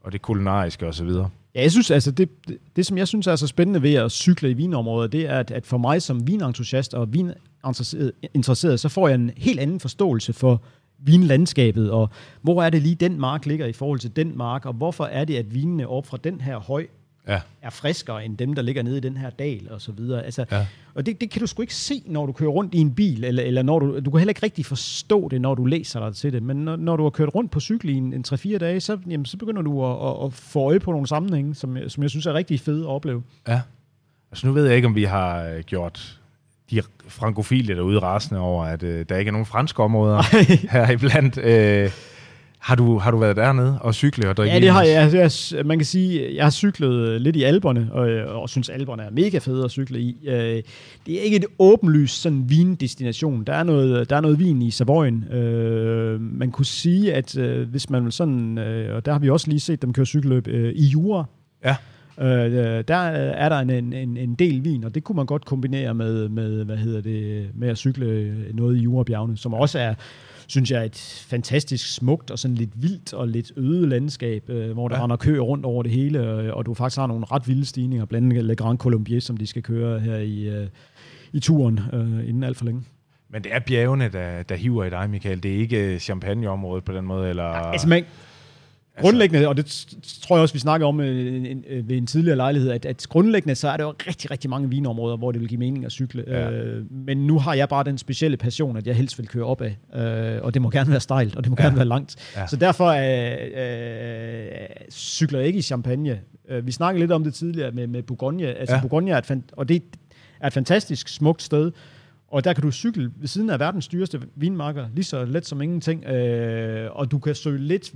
og det kulinariske osv. Ja, jeg synes, altså, det, det, det, som jeg synes er så spændende ved at cykle i vinområdet, det er, at, at for mig som vinentusiast og vininteresseret, interesseret, så får jeg en helt anden forståelse for vinlandskabet, og hvor er det lige den mark ligger i forhold til den mark, og hvorfor er det, at vinene op fra den her høj Ja. er friskere end dem, der ligger nede i den her dal og så videre. Altså, Ja. Og det, det kan du sgu ikke se, når du kører rundt i en bil, eller, eller når du, du kan heller ikke rigtig forstå det, når du læser dig til det. Men når, når du har kørt rundt på cykel i en, en 3-4 dage, så, jamen, så begynder du at, at, at få øje på nogle sammenhænge, som, som jeg synes er rigtig fede at opleve. Ja. Altså nu ved jeg ikke, om vi har øh, gjort de frankofile derude rasende over, at øh, der ikke er nogen franske områder her iblandt. Øh, har, du, har du været dernede og cykle og drikke Ja, det har vin? jeg. jeg. Man kan sige, jeg har cyklet lidt i Alberne, og, og synes, Alberne er mega fede at cykle i. Øh, Det er ikke et åbenlyst sådan vindestination. Der er noget, der er noget vin i Savoyen. Øh, Man kunne sige, at øh, hvis man vil sådan, øh, og der har vi også lige set dem køre cykelløb øh, i Jura, Ja. Øh, der er der en, en, en del vin, og det kunne man godt kombinere med, med hvad hedder det, med at cykle noget i Jurabjergene, som også er, synes jeg, et fantastisk smukt og sådan lidt vildt og lidt øde landskab, øh, hvor der Ja. ja. render køer rundt over det hele, og, og du faktisk har nogle ret vilde stigninger, blandt andet Le Grand Colombier, som de skal køre her i, øh, i turen øh, inden alt for længe. Men det er bjergene, der, der hiver i dig, Michael. Det er ikke øh, champagneområdet på den måde, eller... Altså, man, grundlæggende, og det tror jeg også, vi snakker om øh, øh, ved en tidligere lejlighed, at, at grundlæggende så er der jo rigtig, rigtig mange vinområder, hvor det vil give mening at cykle. Ja. Øh, men nu har jeg bare den specielle passion, at jeg helst vil køre op af, øh, og det må gerne være stejlt, og det må Ja. gerne være langt. Ja. Så derfor øh, øh, cykler jeg ikke i Champagne. Øh, vi snakkede lidt om det tidligere med, med Bourgogne. Altså, Ja. Bourgogne er et, og det er et fantastisk smukt sted, og der kan du cykle ved siden af verdens dyreste vinmarker, lige så let som ingenting, øh, og du kan søge lidt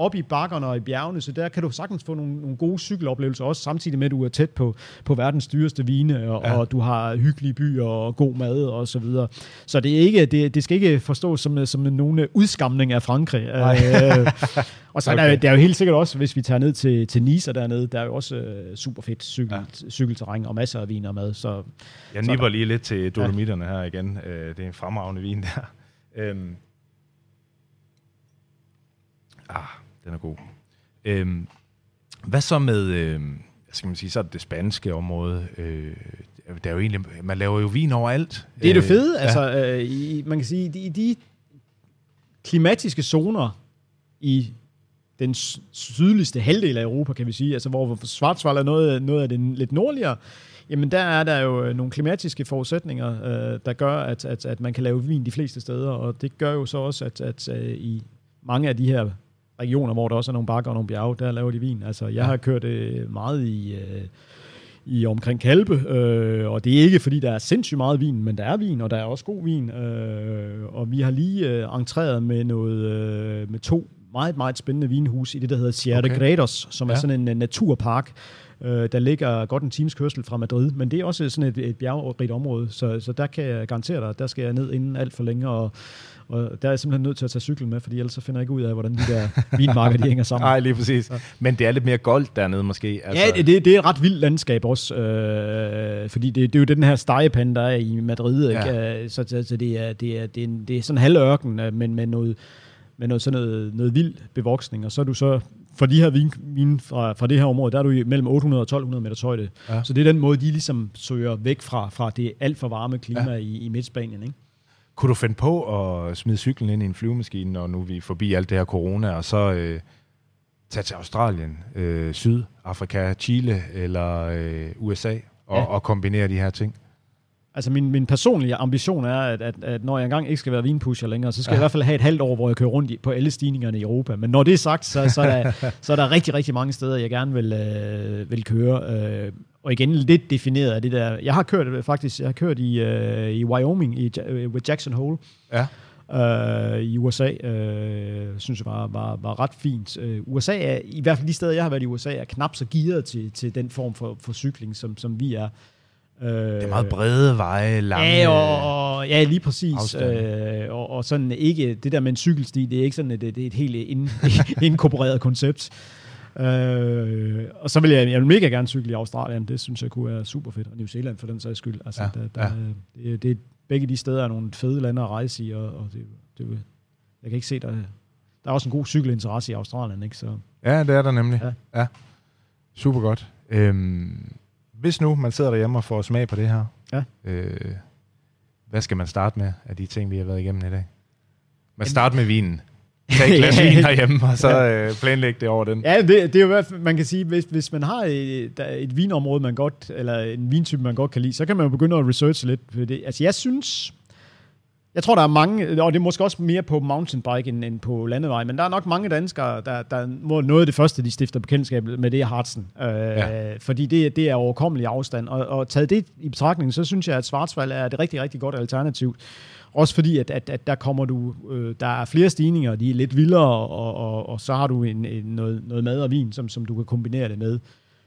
op i bakkerne og i bjergene, så der kan du sagtens få nogle, nogle gode cykeloplevelser, også samtidig med, at du er tæt på, på verdens dyreste vine, og, Ja. ja. og du har hyggelige byer og god mad og så videre. Så det, er ikke, det, det skal ikke forstås som, som nogen udskamning af Frankrig. Øh, og så okay. er der, der er jo helt sikkert også, hvis vi tager ned til, til Nice og dernede, der er jo også øh, super fedt cykel, Ja. ja. cykelterræn og masser af vin og mad. Så Jeg nipper lige lidt til Dolomitterne her igen. Øh, det er en fremragende vin der. Øhm. Ah, den er god. Øhm. Hvad så med, øh, skal man sige, så er det det spanske område. Øh, der er jo egentlig, man laver jo vin overalt. Det er det Øh, fede. ja. Altså, øh, i, man kan sige, de, de klimatiske zoner i den sydligste halvdel af Europa, kan vi sige, altså hvor Schwarzwald er noget, noget af det lidt nordligere, jamen der er der jo øh, nogle klimatiske forudsætninger, øh, der gør, at, at, at man kan lave vin de fleste steder, og det gør jo så også, at, at øh, i mange af de her regioner, hvor der også er nogle bakker og nogle bjerge, der laver de vin. Altså, jeg Ja. har kørt øh, meget i... Øh, i omkring Kalpe, øh, og det er ikke, fordi der er sindssygt meget vin, men der er vin, og der er også god vin, øh, og vi har lige øh, entreret med, noget, øh, med to meget, meget spændende vinhus i det, der hedder Sierra Okay. Gredos, som. Ja. er sådan en uh, naturpark, øh, der ligger godt en times kørsel fra Madrid, men det er også sådan et, et bjergrigt område, så, så der kan jeg garantere dig, der skal jeg ned inden alt for længe, og, og der er jeg simpelthen nødt til at tage cyklen med, fordi ellers så finder jeg ikke ud af, hvordan de der vinmarker, de hænger sammen. Nej, lige præcis. Men det er lidt mere goldt dernede måske. Altså, ja, det, det er et ret vildt landskab også, øh, fordi det, det er jo den her stegepande, der er i Madrid, ikke? Ja. Ja. Så, så, så det, er, det, er, det, er, en- det er sådan en halvørken, øh, men med noget, med noget, sådan noget, noget vild bevoksning, og så er du så, for de her vin, vin fra, fra det her område, der er du i mellem 800 og 1200 meters højde. Ja. Så det er den måde, de ligesom søger væk fra, fra det alt for varme klima ja. i, i Midtspanien, ikke? Kunne du finde på at smide cyklen ind i en flyvemaskine, når nu vi er forbi alt det her corona, og så øh, tage til Australien, øh, Sydafrika, Chile eller øh, USA, og. Ja. og kombinere de her ting? Altså min, min personlige ambition er, at, at, at når jeg engang ikke skal være vinpusher længere, så skal Ja. jeg i hvert fald have et halvt år, hvor jeg kører rundt i, på alle stigningerne i Europa. Men når det er sagt, så, så, er, der, så er der rigtig, rigtig mange steder, jeg gerne vil, øh, vil køre. Øh, og igen lidt defineret af det der. Jeg har kørt øh, faktisk, jeg har kørt i, øh, i Wyoming i, øh, ved Jackson Hole Ja. øh, i USA. Øh, synes jeg var, var, var ret fint. Øh, USA er, i hvert fald de steder, jeg har været i USA, er knap så gearet til, til den form for, for cykling, som, som vi er. Øh, Det er meget brede veje, lange... Ja, og, og, ja, lige præcis. afstande. Øh, og, og sådan ikke, det der med en cykelsti, det er ikke sådan, det, det er et helt ind, inkorporeret koncept. Øh, og så vil jeg, jeg vil mega gerne cykle i Australien, det synes jeg kunne være super fedt, og New Zealand for den sags skyld. Altså, Ja, der, der, ja. det, det, begge de steder er nogle fede lande at rejse i, og, og det, det, jeg kan ikke se, der, der er også en god cykelinteresse i Australien, ikke? Så, Ja, det er der nemlig. Ja. ja. Super godt. Øhm, hvis nu man sidder derhjemme og får smag på det her, Ja. øh, hvad skal man starte med af de ting, vi har været igennem i dag? Man starter med vinen. tage et glas vin herhjemme, og så øh, planlægge det over den. Ja, det, det er jo i hvert fald, man kan sige, hvis, hvis man har et, et vinområde, man godt, eller en vintype, man godt kan lide, så kan man jo begynde at researche lidt. For det. Altså, jeg synes, jeg tror, der er mange, og det er måske også mere på mountainbike end, end på landevej, men der er nok mange danskere, der, der må noget af det første, de stifter bekendtskab med, det er Hartsen. Øh, ja. Fordi det, det er overkommelig afstand. Og, og taget det i betragtning, så synes jeg, at Svartsvald er et rigtig, rigtig godt alternativ. Også fordi, at, at, at der kommer du, øh, der er flere stigninger, de er lidt vildere, og, og, og så har du en, en, noget, noget mad og vin, som, som du kan kombinere det med.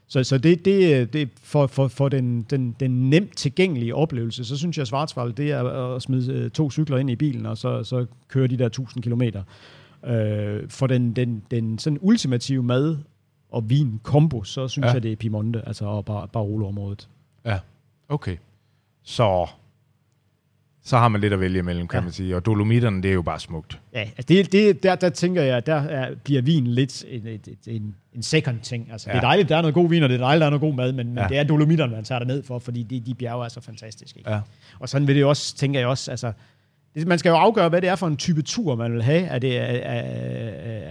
Så, så det, det, det for, for, for den, den, den nemt tilgængelige oplevelse, så synes jeg, at Svartsvald, det er at smide øh, to cykler ind i bilen, og så, så køre de der 1000 kilometer. Øh, for den, den, den sådan ultimative mad og vin kombo, så synes ja. jeg, det er Piemonte, altså og Bar- Barolo-området. Ja, okay. Så så har man lidt at vælge imellem, kan ja. man sige. Og Dolomitterne, det er jo bare smukt. Ja, altså det, det, der, der tænker jeg, der er, bliver vin lidt en, en, en, en second ting. Altså, ja. Det er dejligt, der er noget god vin, og det er dejligt, der er noget god mad, men, ja. men det er Dolomitterne, man tager ned for, fordi de, de bjerge er så fantastiske. Ikke? Ja. Og sådan vil det også, tænker jeg også, altså, man skal jo afgøre, hvad det er for en type tur, man vil have. Er det, er, er,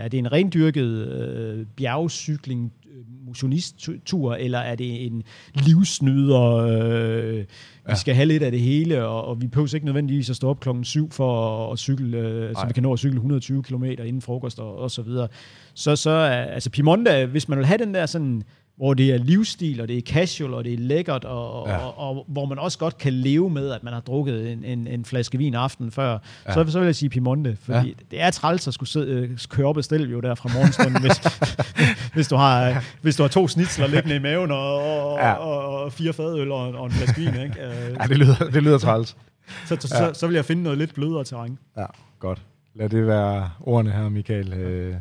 er det en rendyrket øh, bjergcykling, øh, motionisttur, eller er det en livsnyder, øh, vi ja. skal have lidt af det hele, og, og vi behøver ikke nødvendigvis at stå op klokken 7 for at, at cykle, øh, så vi kan nå at cykle 120 km inden frokost og, og så videre. Så, så altså Piemonte, hvis man vil have den der sådan hvor det er livsstil, og det er casual, og det er lækkert, og, ja. og, og, og hvor man også godt kan leve med, at man har drukket en, en, en flaske vin aften før, ja. så, så vil jeg sige Piemonte, fordi ja. det er træls at skulle sidde, øh, køre op og stille jo der fra morgenstunden, hvis, hvis, du har, ja. hvis du har to snitsler liggende i maven, og, og, ja. og, og fire fadøl og, og en flaske vin. Ikke? ja, det lyder, det lyder træls. Så, så, ja. så, så vil jeg finde noget lidt blødere terræn. Ja, godt. Lad det være ordene her, Michael. Øh,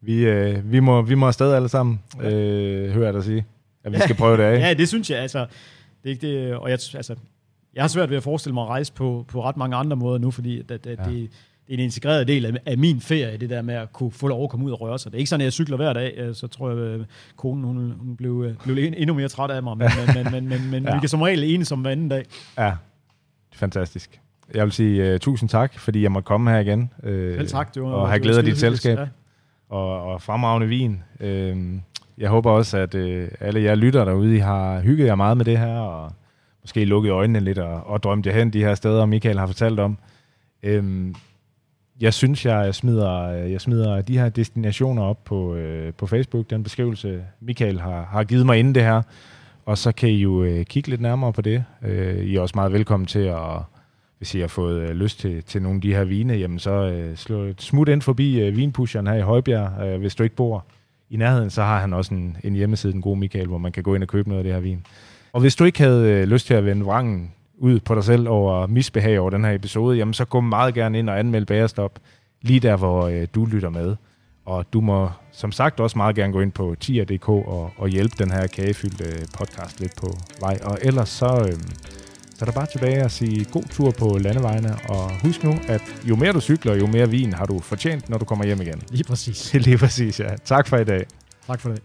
vi, øh, vi, må, vi må afsted alle sammen, øh, hører jeg dig sige. At vi skal prøve det af. ja, det synes jeg. Altså, det, det, og jeg, altså, jeg har svært ved at forestille mig at rejse på, på ret mange andre måder nu, fordi at, at, ja. det, det er en integreret del af, af min ferie, det der med at kunne få lov at komme ud og røre sig. Det er ikke sådan, at jeg cykler hver dag, øh, så tror jeg, at øh, konen hun, hun blev, øh, blev endnu mere træt af mig, men, men, men, men, men ja. vi kan som regel enes om hver anden dag. Ja, fantastisk. Jeg vil sige uh, tusind tak, fordi jeg måtte komme her igen. Uh, Selv tak. Det var, og have glædet af dit selskab. Ja og, og fremragende vin. Øh, jeg håber også, at øh, alle jer lytter derude, I har hygget jer meget med det her, og måske lukket øjnene lidt og, og drømt jer hen de her steder, Michael har fortalt om. Øhm, jeg synes, jeg smider, jeg smider de her destinationer op på, øh, på Facebook, den beskrivelse, Michael har, har givet mig inden det her. Og så kan I jo øh, kigge lidt nærmere på det. Øh, I er også meget velkommen til at hvis I har fået øh, lyst til, til nogle af de her vine, jamen så øh, slå et smut ind forbi øh, vinpusheren her i Højbjerg. Øh, hvis du ikke bor i nærheden, så har han også en, en hjemmeside, den gode Michael, hvor man kan gå ind og købe noget af det her vin. Og hvis du ikke havde øh, lyst til at vende vrangen ud på dig selv over misbehag over den her episode, jamen så gå meget gerne ind og anmeld Bagerstop lige der, hvor øh, du lytter med. Og du må som sagt også meget gerne gå ind på tier.dk og, og hjælpe den her kagefyldte øh, podcast lidt på vej. Og ellers så... Øh, så er der bare tilbage at sige god tur på landevejene, og husk nu, at jo mere du cykler, jo mere vin har du fortjent, når du kommer hjem igen. Lige præcis. Lige præcis, ja. Tak for i dag. Tak for det.